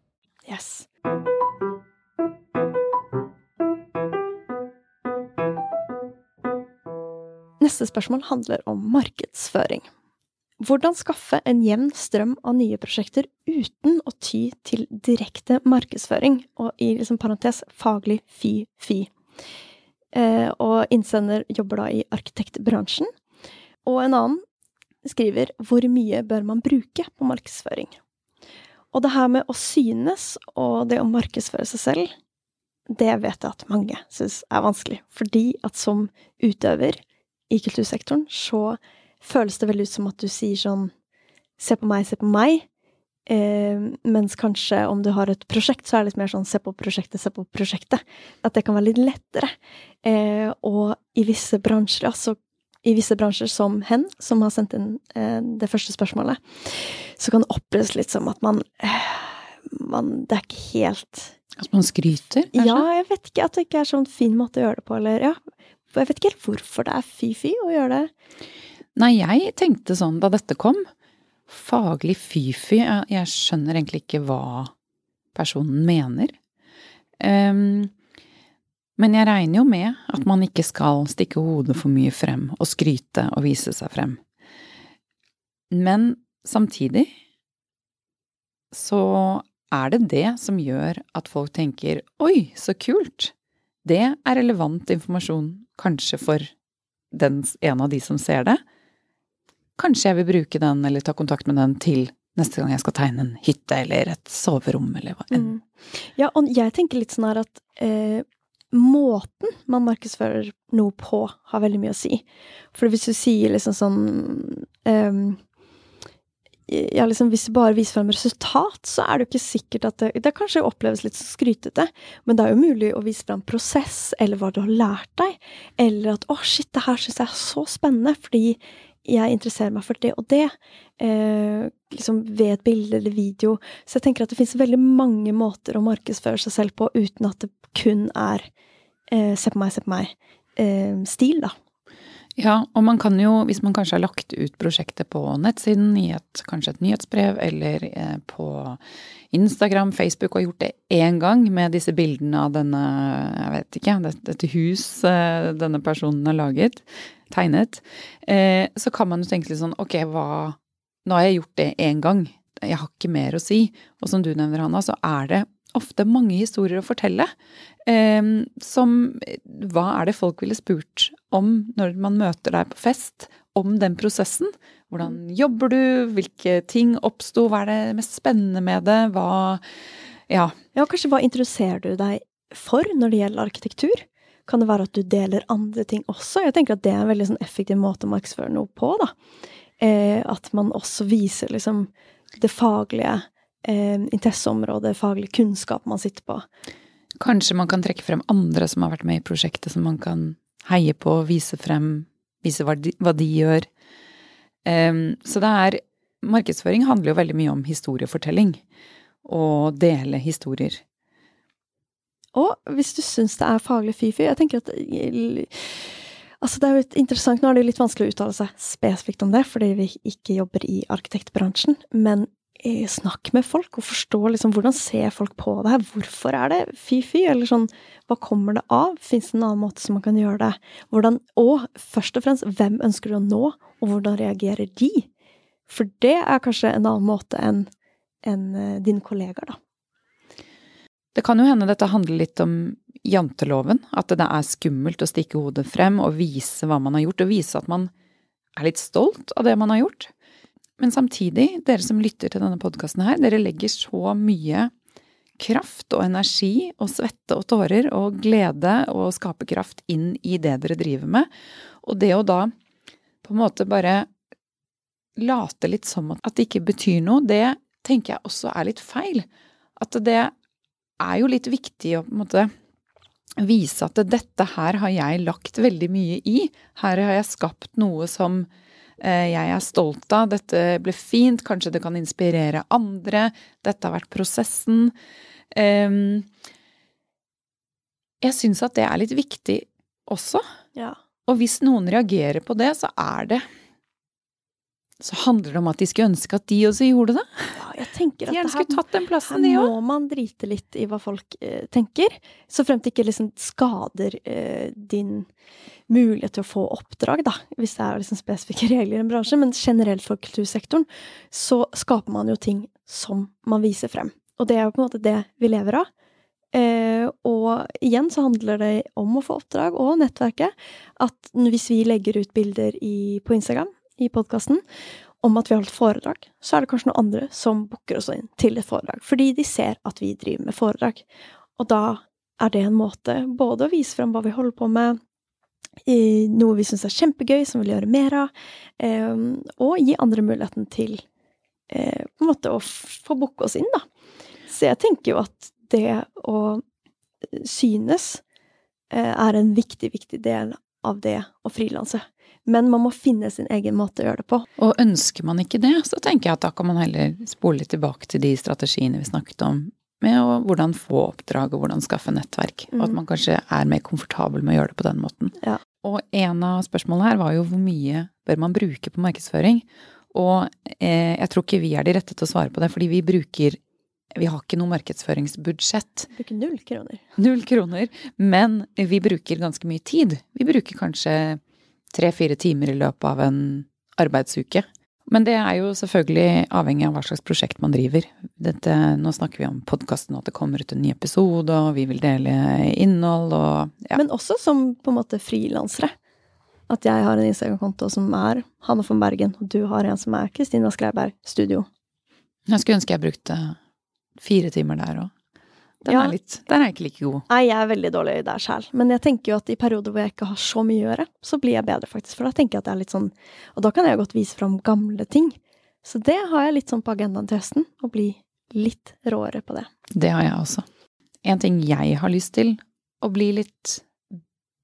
S3: Yes. Neste spørsmål handler om markedsføring. Hvordan skaffe en jevn strøm av nye prosjekter uten å ty til direkte markedsføring, og i liksom parentes faglig fy-fy. Eh, og innsender jobber da i arkitektbransjen. Og en annen skriver hvor mye bør man bruke på markedsføring? Og det her med å synes og det å markedsføre seg selv, det vet jeg at mange syns er vanskelig. Fordi at som utøver i kultursektoren, så føles det veldig ut som at du sier sånn Se på meg, se på meg. Eh, mens kanskje om du har et prosjekt, så er det litt mer sånn se på prosjektet, se på prosjektet. At det kan være litt lettere. Eh, og i visse bransjer, så i visse bransjer, som hen, som har sendt inn eh, det første spørsmålet, så kan det oppleves litt som at man, eh, man Det er ikke helt
S4: At man skryter, kanskje?
S3: Ja, jeg vet ikke. At det ikke er sånn fin måte å gjøre det på, eller ja. Jeg vet ikke helt hvorfor det er fy-fy å gjøre det.
S4: Nei, jeg tenkte sånn da dette kom. Faglig fy-fy. Jeg, skjønner egentlig ikke hva personen mener. Um, men jeg regner jo med at man ikke skal stikke hodet for mye frem og skryte og vise seg frem. Men samtidig så er det det som gjør at folk tenker oi, så kult! Det er relevant informasjon kanskje for den, en av de som ser det. Kanskje jeg vil bruke den eller ta kontakt med den til neste gang jeg skal tegne en hytte eller et soverom eller hva enn.
S3: Mm. Ja, og jeg tenker litt sånn her at eh, måten man markedsfører noe på, har veldig mye å si. For hvis du sier liksom sånn um, ja, liksom Hvis du bare viser frem resultat, så er det jo ikke sikkert at det Det kanskje oppleves litt skrytete, men det er jo mulig å vise frem prosess, eller hva du har lært deg, eller at 'å, shit, det her syns jeg er så spennende', fordi jeg interesserer meg for det og det, eh, liksom ved et bilde eller video. Så jeg tenker at det finnes veldig mange måter å markedsføre seg selv på uten at det kun er eh, 'se på meg, se på meg'-stil, eh, da.
S4: Ja, og man kan jo, hvis man kanskje har lagt ut prosjektet på nettsiden i et, kanskje et nyhetsbrev, eller eh, på Instagram, Facebook, og gjort det én gang med disse bildene av denne, jeg vet ikke, dette hus eh, denne personen har laget, tegnet, eh, så kan man jo tenke litt sånn ok, hva Nå har jeg gjort det én gang, jeg har ikke mer å si. Og som du nevner, Hanna, så er det ofte mange historier å fortelle. Eh, som Hva er det folk ville spurt om når man møter deg på fest? Om den prosessen. Hvordan jobber du? Hvilke ting oppsto? Hva er det mest spennende med det? Hva Ja.
S3: Ja, kanskje hva interesserer du deg for når det gjelder arkitektur? Kan det være at du deler andre ting også? Jeg tenker at det er en veldig sånn effektiv måte å markedsføre noe på, da. Eh, at man også viser liksom det faglige eh, interesseområdet, faglig kunnskap man sitter på.
S4: Kanskje man kan trekke frem andre som har vært med i prosjektet, som man kan heie på, vise frem, vise hva de, hva de gjør. Um, så det er Markedsføring handler jo veldig mye om historiefortelling. Og dele historier.
S3: Og hvis du syns det er faglig fy-fy Jeg tenker at Altså, det er jo interessant, Nå er det jo litt vanskelig å uttale seg spesifikt om det, fordi vi ikke jobber i arkitektbransjen, men eh, snakk med folk, og forstå liksom hvordan ser folk på det her, hvorfor er det fy-fy, eller sånn, hva kommer det av, fins det en annen måte som man kan gjøre det, hvordan, og først og fremst, hvem ønsker du å nå, og hvordan reagerer de? For det er kanskje en annen måte enn en, dine kollegaer, da.
S4: Det kan jo hende dette handler litt om janteloven. At det er skummelt å stikke hodet frem og vise hva man har gjort, og vise at man er litt stolt av det man har gjort. Men samtidig, dere som lytter til denne podkasten her, dere legger så mye kraft og energi og svette og tårer og glede og skaperkraft inn i det dere driver med. Og det å da på en måte bare late litt som at det ikke betyr noe, det tenker jeg også er litt feil. At det er jo litt viktig å på en måte vise at dette her har jeg lagt veldig mye i. Her har jeg skapt noe som eh, jeg er stolt av. Dette ble fint. Kanskje det kan inspirere andre. Dette har vært prosessen. Ehm, jeg syns at det er litt viktig også.
S3: Ja.
S4: Og hvis noen reagerer på det, så er det så handler det om at de skulle ønske at de også gjorde det.
S3: Jeg tenker at
S4: gjerne skulle tatt den plassen,
S3: her må man drite litt i hva folk eh, tenker. Så fremt det ikke liksom skader eh, din mulighet til å få oppdrag, da, hvis det er liksom spesifikke regler i en bransje. Men generelt for kultursektoren så skaper man jo ting som man viser frem. Og det er jo på en måte det vi lever av. Eh, og igjen så handler det om å få oppdrag, og nettverket. At hvis vi legger ut bilder i, på Instagram, i podkasten, om at vi har holdt foredrag, så er det kanskje noen andre som booker oss inn til et foredrag. Fordi de ser at vi driver med foredrag. Og da er det en måte både å vise frem hva vi holder på med, i noe vi syns er kjempegøy, som vi vil gjøre mer av, eh, og gi andre muligheten til eh, på en måte å få booke oss inn, da. Så jeg tenker jo at det å synes eh, er en viktig, viktig del av det å frilanse. Men man må finne sin egen måte å gjøre det på.
S4: Og ønsker man ikke det, så tenker jeg at da kan man heller spole litt tilbake til de strategiene vi snakket om, med å, hvordan få oppdrag og hvordan skaffe nettverk. Og at
S3: Mhm.
S4: man kanskje er mer komfortabel med å gjøre det på den måten.
S3: Ja.
S4: Og en av spørsmålene her var jo hvor mye bør man bruke på markedsføring? Og eh, jeg tror ikke vi er de rette til å svare på det, fordi vi bruker vi har ikke noe markedsføringsbudsjett.
S3: Bruker null kroner.
S4: Null kroner. Men vi bruker ganske mye tid. Vi bruker kanskje tre-fire timer i løpet av en arbeidsuke. Men det er jo selvfølgelig avhengig av hva slags prosjekt man driver. Dette, nå snakker vi om podkasten og at det kommer ut en ny episode, og vi vil dele innhold og ja.
S3: Men også som på en måte frilansere. At jeg har en Instagram-konto som er Hanne von Bergen, og du har en som er Kristina Skreiberg Studio.
S4: Jeg skulle ønske jeg brukte fire timer der òg. Den,
S3: Ja.
S4: er litt, den er ikke like god.
S3: Nei, jeg er veldig dårlig der sjæl. men jeg tenker jo at i perioder hvor jeg ikke har så mye å gjøre, så blir jeg bedre, faktisk. For da tenker jeg at det er litt sånn Og da kan jeg godt vise fram gamle ting. Så det har jeg litt sånn på agendaen til høsten, å bli litt råere på det.
S4: Det har jeg også. En ting jeg har lyst til å bli litt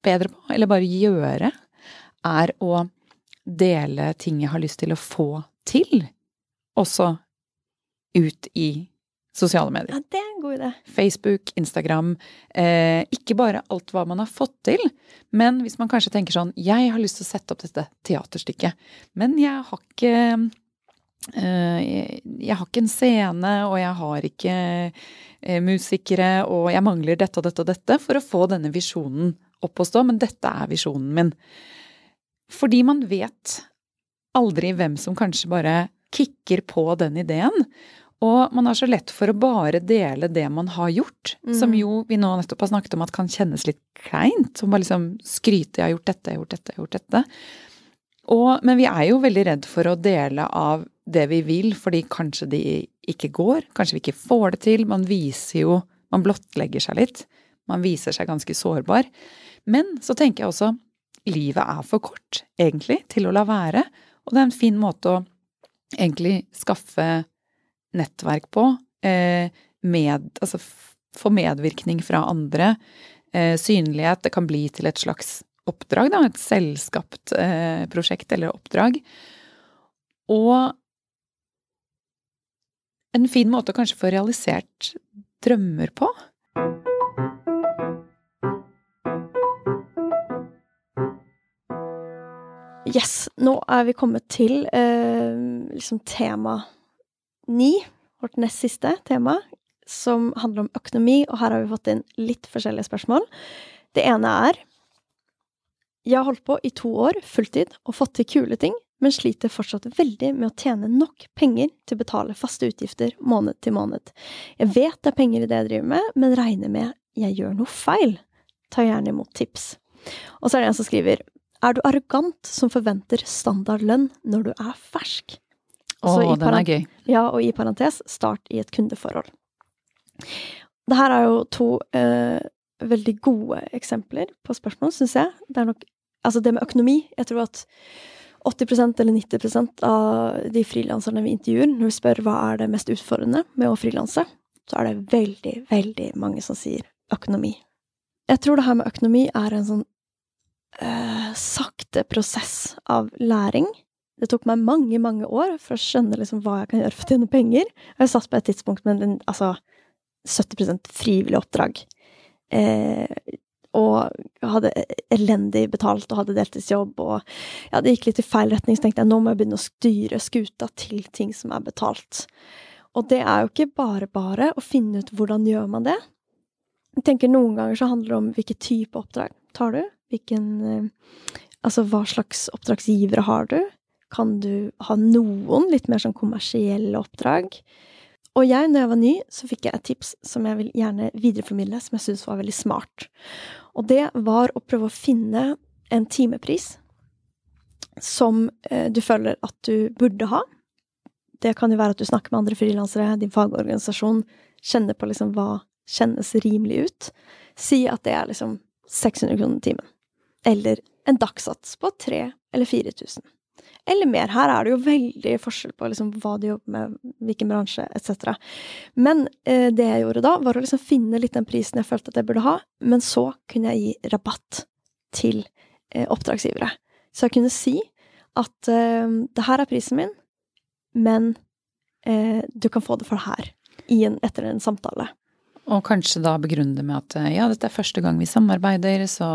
S4: bedre på, eller bare gjøre, er å dele ting jeg har lyst til å få til, også ut i sosiale medier.
S3: Ja, det er en god idé.
S4: Facebook, Instagram. Eh, ikke bare alt hva man har fått til, men hvis man kanskje tenker sånn Jeg har lyst til å sette opp dette teaterstykket, men jeg har ikke eh, jeg, jeg har ikke en scene, og jeg har ikke eh, musikere, og jeg mangler dette og dette og dette for å få denne visjonen opp å stå, men dette er visjonen min. Fordi man vet aldri hvem som kanskje bare kicker på den ideen. Og man har så lett for å bare dele det man har gjort, som
S3: Mhm.
S4: jo vi nå nettopp har snakket om at kan kjennes litt kleint. Som bare liksom skryte 'jeg har gjort dette, jeg har gjort dette, jeg har gjort dette'. Og, men vi er jo veldig redd for å dele av det vi vil, fordi kanskje de ikke går. Kanskje vi ikke får det til. Man viser jo Man blottlegger seg litt. Man viser seg ganske sårbar. Men så tenker jeg også livet er for kort, egentlig, til å la være. Og det er en fin måte å egentlig skaffe nettverk på. Eh, med, altså få medvirkning fra andre. Eh, synlighet. Det kan bli til et slags oppdrag, da. Et selvskapt eh, prosjekt eller oppdrag. Og en fin måte å kanskje få realisert drømmer på.
S3: Yes, nå er vi kommet til eh, liksom tema ni, vårt nest siste tema, som handler om økonomi, og her har vi fått inn litt forskjellige spørsmål. Det ene er Jeg har holdt på i to år, fulltid, og fått til kule ting, men sliter fortsatt veldig med å tjene nok penger til å betale faste utgifter måned til måned. Jeg vet det er penger i det jeg driver med, men regner med jeg gjør noe feil. Ta gjerne imot tips. Og så er det en som skriver er du arrogant som forventer standardlønn når du er fersk?
S4: Å, den er gøy.
S3: Ja, og i parentes, start i et kundeforhold. Det her er jo to eh, veldig gode eksempler på spørsmål, syns jeg. Det er nok Altså, det med økonomi Jeg tror at 80% eller 90% av de frilanserne vi intervjuer, når vi spør hva er det mest utfordrende med å frilanse, så er det veldig, veldig mange som sier økonomi. Jeg tror det her med økonomi er en sånn eh, sakte prosess av læring. Det tok meg mange, mange år for å skjønne liksom hva jeg kan gjøre for å tjene penger. Og jeg satt på et tidspunkt med en, altså 70 frivillig oppdrag. Eh, og hadde elendig betalt og hadde deltidsjobb, og ja, det gikk litt i feil retning, så tenkte jeg nå må jeg begynne å styre skuta til ting som er betalt. Og det er jo ikke bare bare å finne ut hvordan gjør man det. Jeg tenker Noen ganger så handler det om hvilken type oppdrag tar du. Hvilken eh, Altså hva slags oppdragsgivere har du? Kan du ha noen litt mer sånn kommersielle oppdrag? Og jeg, når jeg var ny, så fikk jeg et tips som jeg vil gjerne videreformidle, som jeg syntes var veldig smart. Og det var å prøve å finne en timepris som eh, du føler at du burde ha. Det kan jo være at du snakker med andre frilansere, din fagorganisasjon, kjenner på liksom hva kjennes rimelig ut. Si at det er liksom 600 kroner timen. Eller en dagssats på 3000 eller 4000 eller mer. Her er det jo veldig forskjell på liksom hva de jobber med, hvilken bransje etc. Men eh, det jeg gjorde da, var å liksom finne litt den prisen jeg følte at jeg burde ha, men så kunne jeg gi rabatt til eh, oppdragsgivere. Så jeg kunne si at eh, det her er prisen min, men eh, du kan få det for det her en, etter en samtale.
S4: Og kanskje da begrunne det med at eh, ja, dette er første gang vi samarbeider, så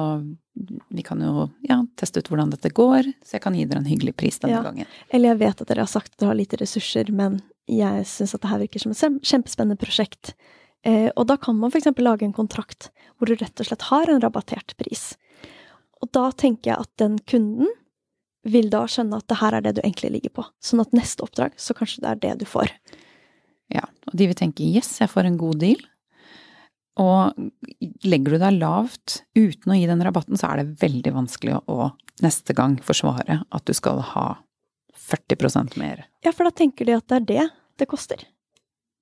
S4: vi kan jo ja, teste ut hvordan dette går, så jeg kan gi dere en hyggelig pris denne ja. gangen.
S3: Eller jeg vet at dere har sagt at dere har lite ressurser, men jeg syns at det her virker som et kjempespennende prosjekt. Eh, og da kan man f.eks. lage en kontrakt hvor du rett og slett har en rabattert pris. Og da tenker jeg at den kunden vil da skjønne at det her er det du egentlig ligger på. Sånn at neste oppdrag, så kanskje det er det du får.
S4: Ja, og de vil tenke yes, jeg får en god deal. Og legger du deg lavt uten å gi den rabatten, så er det veldig vanskelig å neste gang forsvare at du skal ha 40% mer.
S3: Ja, for da tenker de at det er det det koster.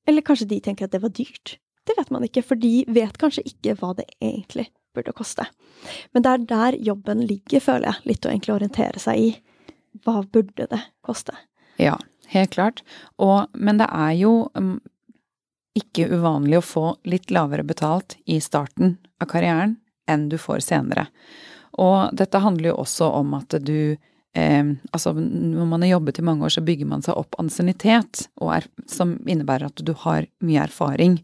S3: Eller kanskje de tenker at det var dyrt. Det vet man ikke, for de vet kanskje ikke hva det egentlig burde koste. Men det er der jobben ligger, føler jeg. Litt å egentlig orientere seg i. Hva burde det koste?
S4: Ja, helt klart. Og, men det er jo mm, ikke uvanlig å få litt lavere betalt i starten av karrieren enn du får senere. Og dette handler jo også om at du eh, Altså, når man har jobbet i mange år, så bygger man seg opp ansiennitet, som innebærer at du har mye erfaring.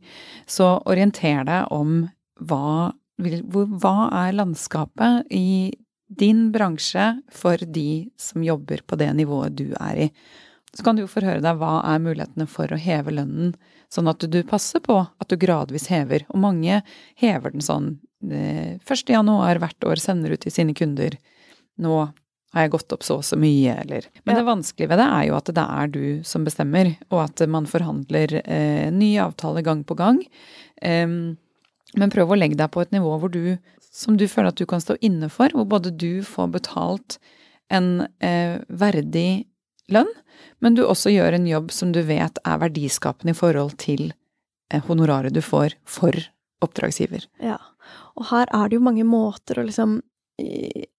S4: Så orienter deg om hva, hva er landskapet i din bransje for de som jobber på det nivået du er i. Så kan du jo forhøre deg hva er mulighetene for å heve lønnen Sånn at du passer på at du gradvis hever. Og mange hever den sånn 1. Eh, januar hvert år sender ut til sine kunder. Nå har jeg gått opp så og så mye, eller Men det vanskelige ved det er jo at det er du som bestemmer, og at man forhandler eh, nye avtaler gang på gang. Um, men prøv å legge deg på et nivå hvor du, som du føler at du kan stå inne for, hvor både du får betalt en eh, verdig lønn, men du også gjør en jobb som du vet er verdiskapende i forhold til eh, honoraret du får for oppdragsgiver.
S3: Ja, og her er det jo mange måter å liksom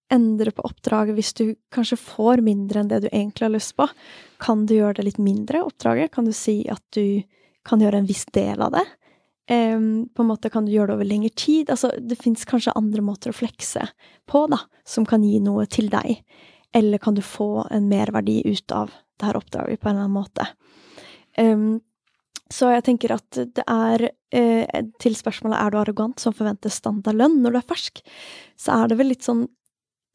S3: endre på oppdraget hvis du kanskje får mindre enn det du egentlig har lyst på. Kan du gjøre det litt mindre, oppdraget? Kan du si at du kan gjøre en viss del av det? Um, på en måte kan du gjøre det over lengre tid. Altså, det fins kanskje andre måter å flekse på, da, som kan gi noe til deg. Eller kan du få en merverdi ut av det her oppdraget på en eller annen måte? Um, så jeg tenker at det er eh, Til spørsmålet er du arrogant som forventer standardlønn når du er fersk, så er det vel litt sånn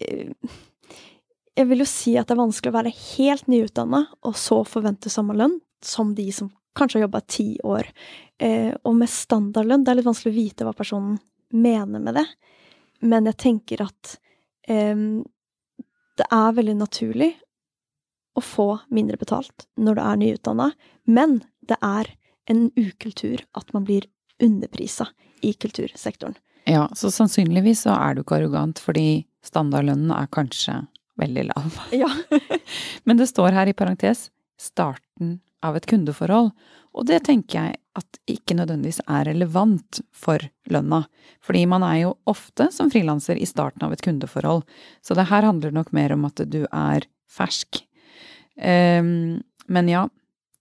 S3: eh, Jeg vil jo si at det er vanskelig å være helt nyutdanna og så forvente samme lønn som de som kanskje har jobba ti år. Eh, og med standardlønn, det er litt vanskelig å vite hva personen mener med det, men jeg tenker at um, det er veldig naturlig å få mindre betalt når du er nyutdanna, men det er en ukultur at man blir underprisa i kultursektoren.
S4: Ja, så sannsynligvis så er du ikke arrogant, fordi standardlønnen er kanskje veldig lav.
S3: Ja.
S4: men det står her i parentes starten av et kundeforhold, og det tenker jeg at ikke nødvendigvis er relevant for lønna. Fordi man er jo ofte som frilanser i starten av et kundeforhold, så det her handler nok mer om at du er fersk. Um, men ja.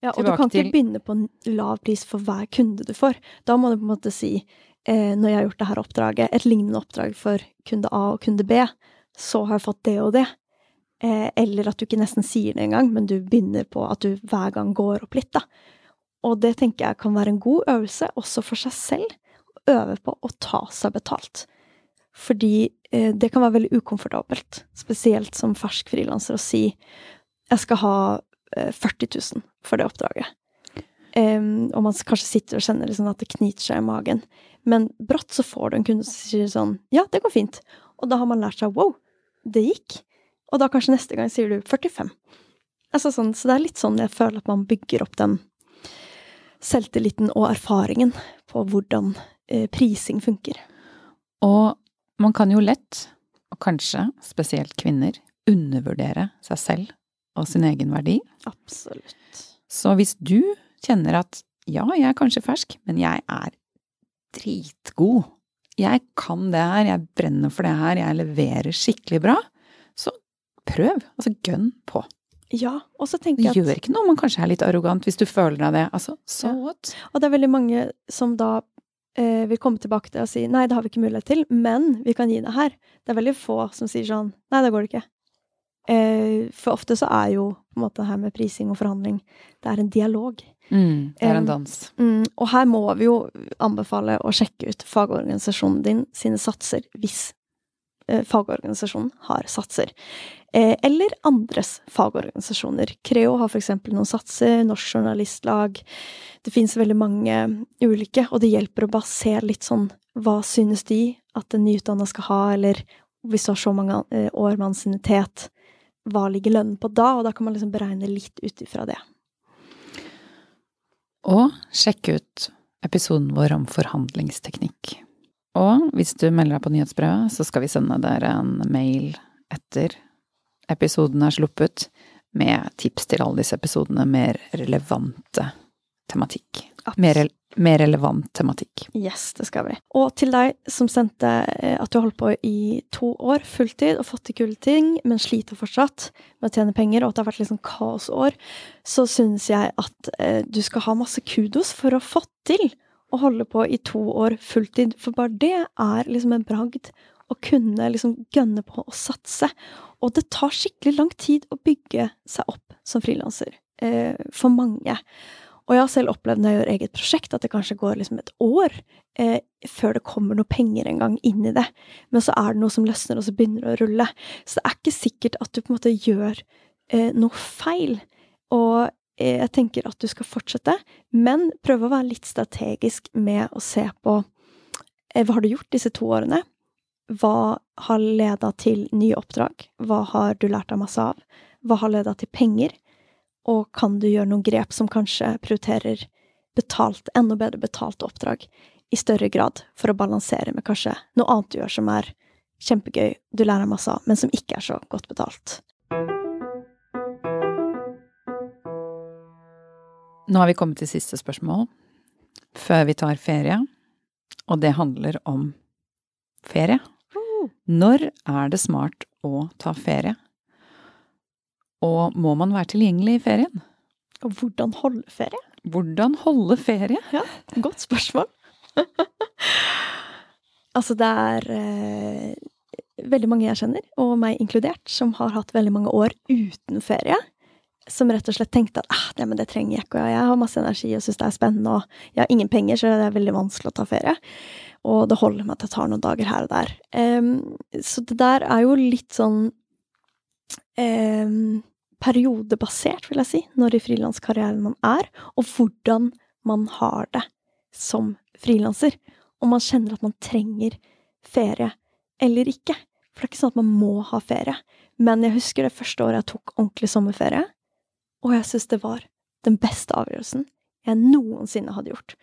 S3: Ja, og du kan ikke til... begynne på en lav pris for hver kunde du får. Da må du på en måte si, eh, når jeg har gjort det her oppdraget, et lignende oppdrag for kunde A og kunde B, så har jeg fått det og det. Eh, eller at du ikke nesten sier det engang, men du begynner på at du hver gang går opp litt, da. Og det tenker jeg kan være en god øvelse også for seg selv, å øve på å ta seg betalt. Fordi eh, det kan være veldig ukomfortabelt, spesielt som fersk frilanser, å si jeg skal ha eh, 40 000 for det oppdraget. Um, og man kanskje sitter og kjenner liksom at det kniter seg i magen. Men brått så får du en kunde som sier sånn Ja, det går fint. Og da har man lært seg wow, det gikk. Og da kanskje neste gang sier du 45. Altså sånn, så det er litt sånn jeg føler at man bygger opp den selvtilliten og erfaringen på hvordan eh, prising funker.
S4: Og man kan jo lett, og kanskje spesielt kvinner, undervurdere seg selv og sin egen verdi.
S3: Absolutt.
S4: Så hvis du kjenner at ja, jeg er kanskje fersk, men jeg er dritgod, jeg kan det her, jeg brenner for det her, jeg leverer skikkelig bra, så prøv. Altså gønn på.
S3: Ja, og så tenker jeg at
S4: gjør ikke noe om man kanskje er litt arrogant hvis du føler deg det. Altså, so
S3: Ja.
S4: what?
S3: Og det er veldig mange som da eh, vil komme tilbake til og si nei, det har vi ikke mulighet til, men vi kan gi det her. Det er veldig få som sier sånn nei, det går det ikke. Eh, for ofte så er jo på en måte det her med prising og forhandling, det er en dialog.
S4: Mm, det er en dans.
S3: Mm, og her må vi jo anbefale å sjekke ut fagorganisasjonen din sine satser, hvis eh, fagorganisasjonen har satser. Eh, eller andres fagorganisasjoner. Creo har eksempel noen satser, Norsk Journalistlag. Det finnes veldig mange ulike, og det hjelper å bare se litt sånn hva synes de at en nyutdanna skal ha, eller hvis du har så mange eh, år med ansiennitet, hva ligger lønnen på da? Og da kan man liksom beregne litt ut ifra det.
S4: Og sjekk ut episoden vår om forhandlingsteknikk. Og hvis du melder deg på nyhetsbrevet, så skal vi sende dere en mail etter episoden er sluppet, med tips til alle disse episodene, mer relevante tematikk. Mer, mer relevant tematikk.
S3: Yes, det skal vi. Og til deg som sendte eh, at du har holdt på i to år fulltid og fått til kule ting, men sliter fortsatt med å tjene penger, og at det har vært sånn kaosår, så syns jeg at eh, du skal ha masse kudos for å ha fått til å holde på i to år fulltid, for bare det er liksom en bragd å kunne liksom gønne på å satse. Og det tar skikkelig lang tid å bygge seg opp som frilanser, eh, for mange. Og jeg har selv opplevd når jeg gjør eget prosjekt, at det kanskje går liksom et år eh, før det kommer noe penger engang inn i det. Men så er det noe som løsner, og så begynner det å rulle. Så det er ikke sikkert at du på en måte gjør eh, noe feil. Og jeg tenker at du skal fortsette, men prøve å være litt strategisk med å se på eh, hva har du gjort disse to årene? Hva har leda til nye oppdrag? Hva har du lært deg masse av? Hva har leda til penger? Og kan du gjøre noen grep som kanskje prioriterer betalt, enda bedre betalte oppdrag i større grad, for å balansere med kanskje noe annet du gjør som er kjempegøy, du lærer masse av, men som ikke er så godt betalt.
S4: Nå har vi kommet til siste spørsmål, før vi tar ferie. Og det handler om ferie. Når er det smart å ta ferie? Og må man være tilgjengelig i ferien?
S3: Og hvordan holde ferie?
S4: Hvordan holde ferie?
S3: Ja, Godt spørsmål. altså, det er eh, veldig mange jeg kjenner, og meg inkludert, som har hatt veldig mange år uten ferie. Som rett og slett tenkte at ah, det, det trenger jeg ikke, og jeg har masse energi og syns det er spennende, og jeg har ingen penger, så det er veldig vanskelig å ta ferie. Og det holder med at jeg tar noen dager her og der. Um, så det der er jo litt sånn um, periodebasert, vil jeg si, når i frilanskarrieren man er, og hvordan man har det som frilanser. Om man kjenner at man trenger ferie eller ikke. For det er ikke sånn at man må ha ferie. Men jeg husker det første året jeg tok ordentlig sommerferie, og jeg syns det var den beste avgjørelsen jeg noensinne hadde gjort.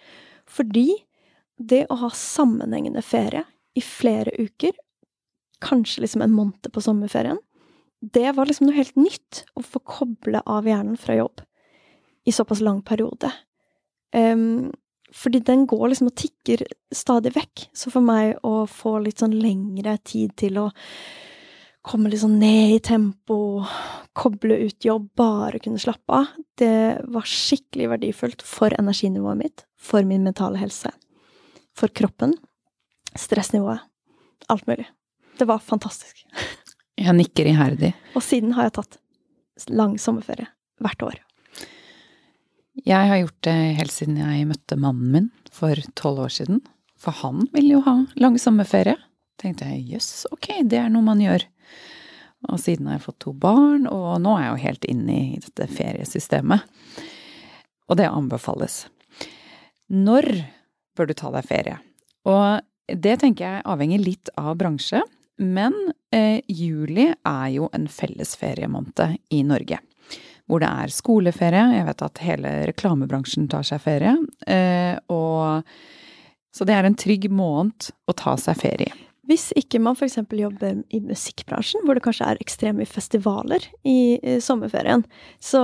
S3: Fordi det å ha sammenhengende ferie i flere uker, kanskje liksom en måned på sommerferien, det var liksom noe helt nytt å få koble av hjernen fra jobb i såpass lang periode. Um, fordi den går liksom og tikker stadig vekk. Så for meg å få litt sånn lengre tid til å komme litt sånn ned i tempo, koble ut jobb, bare kunne slappe av, det var skikkelig verdifullt for energinivået mitt, for min mentale helse, for kroppen, stressnivået, alt mulig. Det var fantastisk.
S4: Jeg nikker iherdig.
S3: Og siden har jeg tatt lang sommerferie hvert år.
S4: Jeg har gjort det helt siden jeg møtte mannen min for tolv år siden. For han ville jo ha lang sommerferie. Tenkte jeg jøss, ok, det er noe man gjør. Og siden har jeg fått to barn, og nå er jeg jo helt inne i dette feriesystemet. Og det anbefales. Når bør du ta deg ferie? Og det tenker jeg avhenger litt av bransje, men eh, juli er jo en fellesferiemåned i Norge. Hvor det er skoleferie. Jeg vet at hele reklamebransjen tar seg ferie. Eh, og, så det er en trygg måned å ta seg ferie i.
S3: Hvis ikke man f.eks. jobber i musikkbransjen, hvor det kanskje er ekstremt mye festivaler i, i sommerferien, så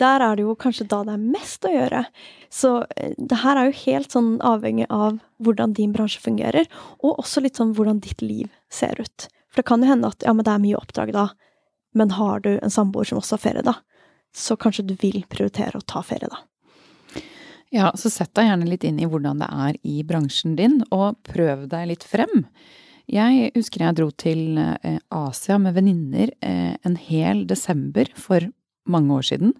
S3: der er det jo kanskje da det er mest å gjøre. Så eh, det her er jo helt sånn avhengig av hvordan din bransje fungerer, og også litt sånn hvordan ditt liv ser ut. For det kan jo hende at ja, men det er mye oppdrag da, men har du en samboer som også har ferie da, så kanskje du vil prioritere å ta ferie da.
S4: Ja, så sett deg gjerne litt inn i hvordan det er i bransjen din, og prøv deg litt frem. Jeg husker jeg dro til eh, Asia med venninner eh, en hel desember for mange år siden,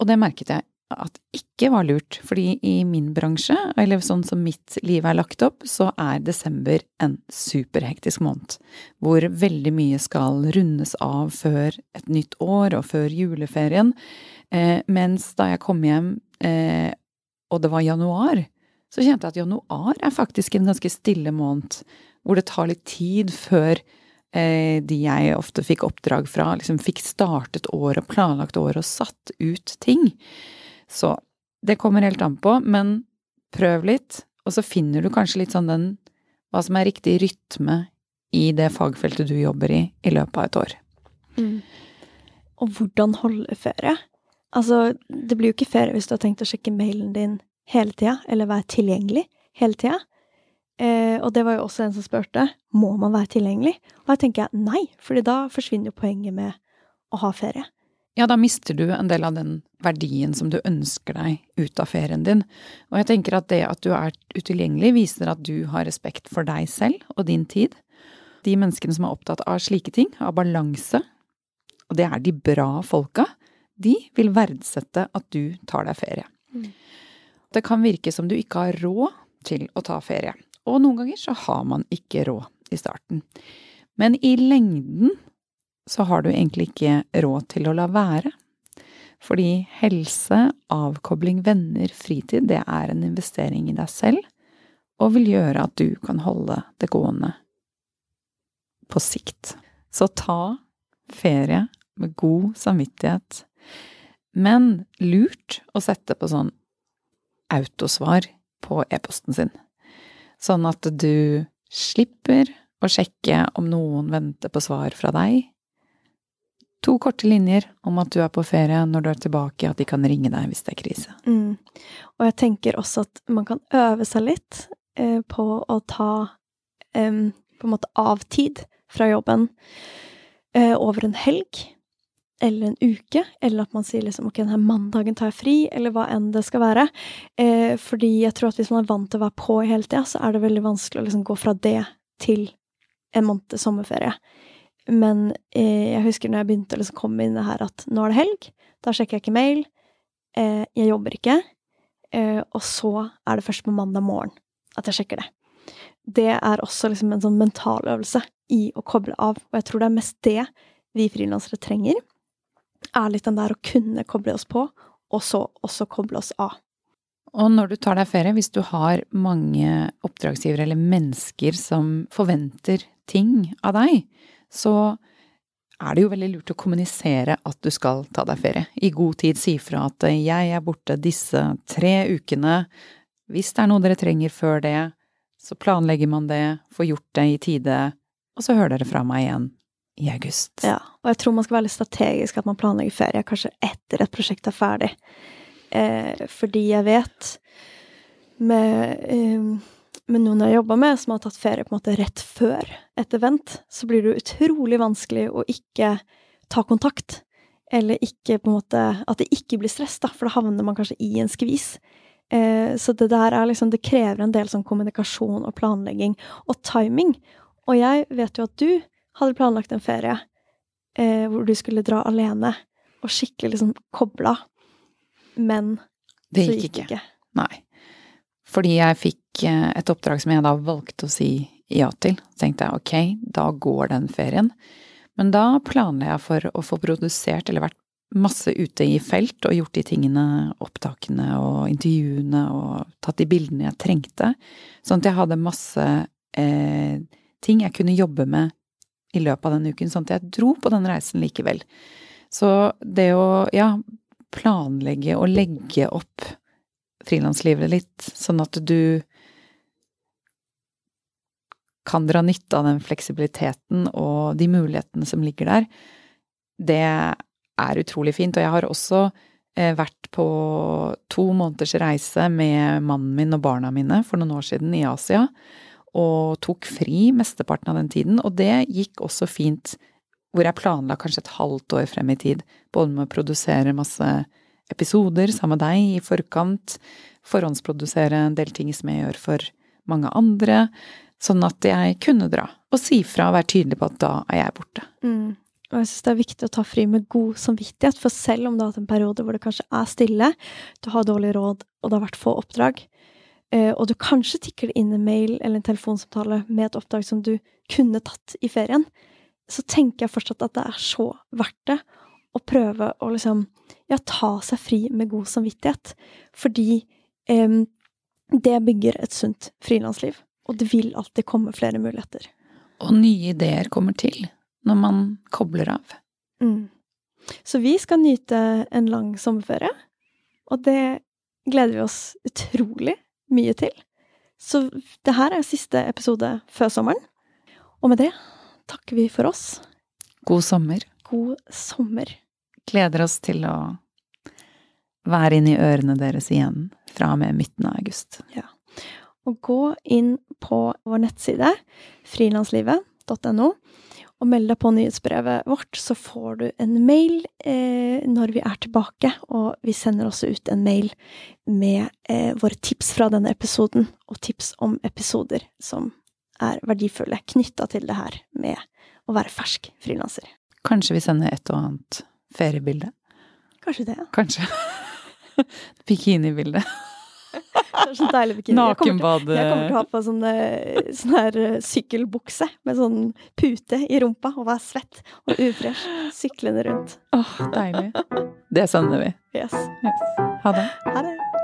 S4: og det merket jeg at ikke var lurt, fordi i min bransje, eller sånn som mitt liv er lagt opp, så er desember en superhektisk måned, hvor veldig mye skal rundes av før et nytt år og før juleferien, eh, mens da jeg kom hjem og det var januar, så kjente jeg at januar er faktisk en ganske stille måned, hvor det tar litt tid før eh, de jeg ofte fikk oppdrag fra, liksom fikk startet året, planlagt året og satt ut ting. Så det kommer helt an på, men prøv litt, og så finner du kanskje litt sånn den hva som er riktig rytme i det fagfeltet du jobber i, i løpet av et år.
S3: Mm. Og hvordan holde ferie? Altså, det blir jo ikke ferie hvis du har tenkt å sjekke mailen din hele tida, eller være tilgjengelig hele tida. Eh, og det var jo også en som spurte må man være tilgjengelig. Og jeg tenker nei, fordi da forsvinner jo poenget med å ha ferie.
S4: Ja, da mister du en del av den verdien som du ønsker deg ut av ferien din. Og jeg tenker at det at du er utilgjengelig, viser at du har respekt for deg selv og din tid. De menneskene som er opptatt av slike ting, av balanse, og det er de bra folka, de vil verdsette at du tar deg ferie. Mm. Det kan virke som du ikke har råd til å ta ferie, og noen ganger så har man ikke råd i starten. Men i lengden så har du egentlig ikke råd til å la være. Fordi helse, avkobling, venner, fritid, det er en investering i deg selv, og vil gjøre at du kan holde det gående på sikt. Så ta ferie med god samvittighet men lurt å sette på sånn autosvar på e-posten sin. Sånn at du slipper å sjekke om noen venter på svar fra deg. To korte linjer om at du er på ferie når du er tilbake, at de kan ringe deg hvis det er krise.
S3: Mm. Og jeg tenker også at man kan øve seg litt eh, på å ta eh, på en måte av tid fra jobben eh, over en helg eller en uke, eller at man sier liksom ok, denne mandagen tar jeg fri, eller hva enn det skal være. Eh, fordi jeg tror at hvis man er vant til å være på hele tida, så er det veldig vanskelig å liksom gå fra det til en måned sommerferie. Men eh, jeg husker når jeg begynte å liksom komme inn det her at nå er det helg, da sjekker jeg ikke mail, eh, jeg jobber ikke, eh, og så er det først på mandag morgen at jeg sjekker det. Det er også liksom en sånn mentaløvelse i å koble av, og jeg tror det er mest det vi frilansere trenger er litt den der å kunne koble oss på, og så også koble oss av.
S4: Og når du tar deg ferie, hvis du har mange oppdragsgivere eller mennesker som forventer ting av deg, så er det jo veldig lurt å kommunisere at du skal ta deg ferie. I god tid si fra at jeg er borte disse tre ukene. Hvis det er noe dere trenger før det, så planlegger man det, får gjort det i tide, og så hører dere fra meg igjen i august.
S3: Ja, og jeg tror man skal være litt strategisk, at man planlegger ferie kanskje etter et prosjekt er ferdig. Eh, fordi jeg vet med, eh, med noen jeg jobber med, som har tatt ferie på en måte rett før et event, så blir det utrolig vanskelig å ikke ta kontakt. Eller ikke på en måte At det ikke blir stress, da, for da havner man kanskje i en skvis. Eh, så det der er liksom Det krever en del sånn kommunikasjon og planlegging og timing. Og jeg vet jo at du hadde planlagt en ferie eh, hvor du skulle dra alene, og skikkelig liksom kobla, men
S4: det gikk, gikk ikke. Nei. Fordi jeg fikk eh, et oppdrag som jeg da valgte å si ja til. Så tenkte jeg ok, da går den ferien. Men da planla jeg for å få produsert, eller vært masse ute i felt og gjort de tingene, opptakene og intervjuene og tatt de bildene jeg trengte. Sånn at jeg hadde masse eh, ting jeg kunne jobbe med i løpet av den uken, sånn at jeg dro på den reisen likevel. Så det å, ja, planlegge og legge opp frilanslivet litt, sånn at du kan dra nytte av den fleksibiliteten og de mulighetene som ligger der, det er utrolig fint. Og jeg har også eh, vært på to måneders reise med mannen min og barna mine for noen år siden i Asia, og tok fri mesteparten av den tiden. Og det gikk også fint, hvor jeg planla kanskje et halvt år frem i tid, både med å produsere masse episoder sammen med deg i forkant, forhåndsprodusere en del ting som jeg gjør for mange andre, sånn at jeg kunne dra og si fra og være tydelig på at da er jeg borte.
S3: Mm. Og jeg syns det er viktig å ta fri med god samvittighet, for selv om du har hatt en periode hvor det kanskje er stille, du har dårlig råd, og det har vært få oppdrag, og du kanskje tikker inn en mail eller en telefonsamtale med et oppdrag som du kunne tatt i ferien, så tenker jeg fortsatt at det er så verdt det å prøve å liksom ja, ta seg fri med god samvittighet. Fordi eh, det bygger et sunt frilansliv. Og det vil alltid komme flere muligheter.
S4: Og nye ideer kommer til når man kobler av.
S3: Mm. Så vi skal nyte en lang sommerferie, og det gleder vi oss utrolig mye til. Så det her er siste episode før sommeren. Og med det takker vi for oss.
S4: God sommer.
S3: God sommer.
S4: Gleder oss til å være inni ørene deres igjen fra og med midten av august.
S3: Ja. Og gå inn på vår nettside, frilanslivet.no, og meld deg på nyhetsbrevet vårt, så får du en mail eh, når vi er tilbake. Og vi sender også ut en mail med eh, våre tips fra denne episoden, og tips om episoder som er verdifulle knytta til det her med å være fersk frilanser.
S4: Kanskje vi sender et og annet feriebilde?
S3: Kanskje det.
S4: Kanskje. Bikinibilde.
S3: Det er så deilig bikini.
S4: Nakenbad.
S3: Jeg kommer til å ha på sånn, eh, sånn her eh, sykkelbukse med sånn pute i rumpa og være svett og ufresh syklende rundt.
S4: Åh, deilig. Det sender vi.
S3: Yes.
S4: Yes. Ha det.
S3: Ha det.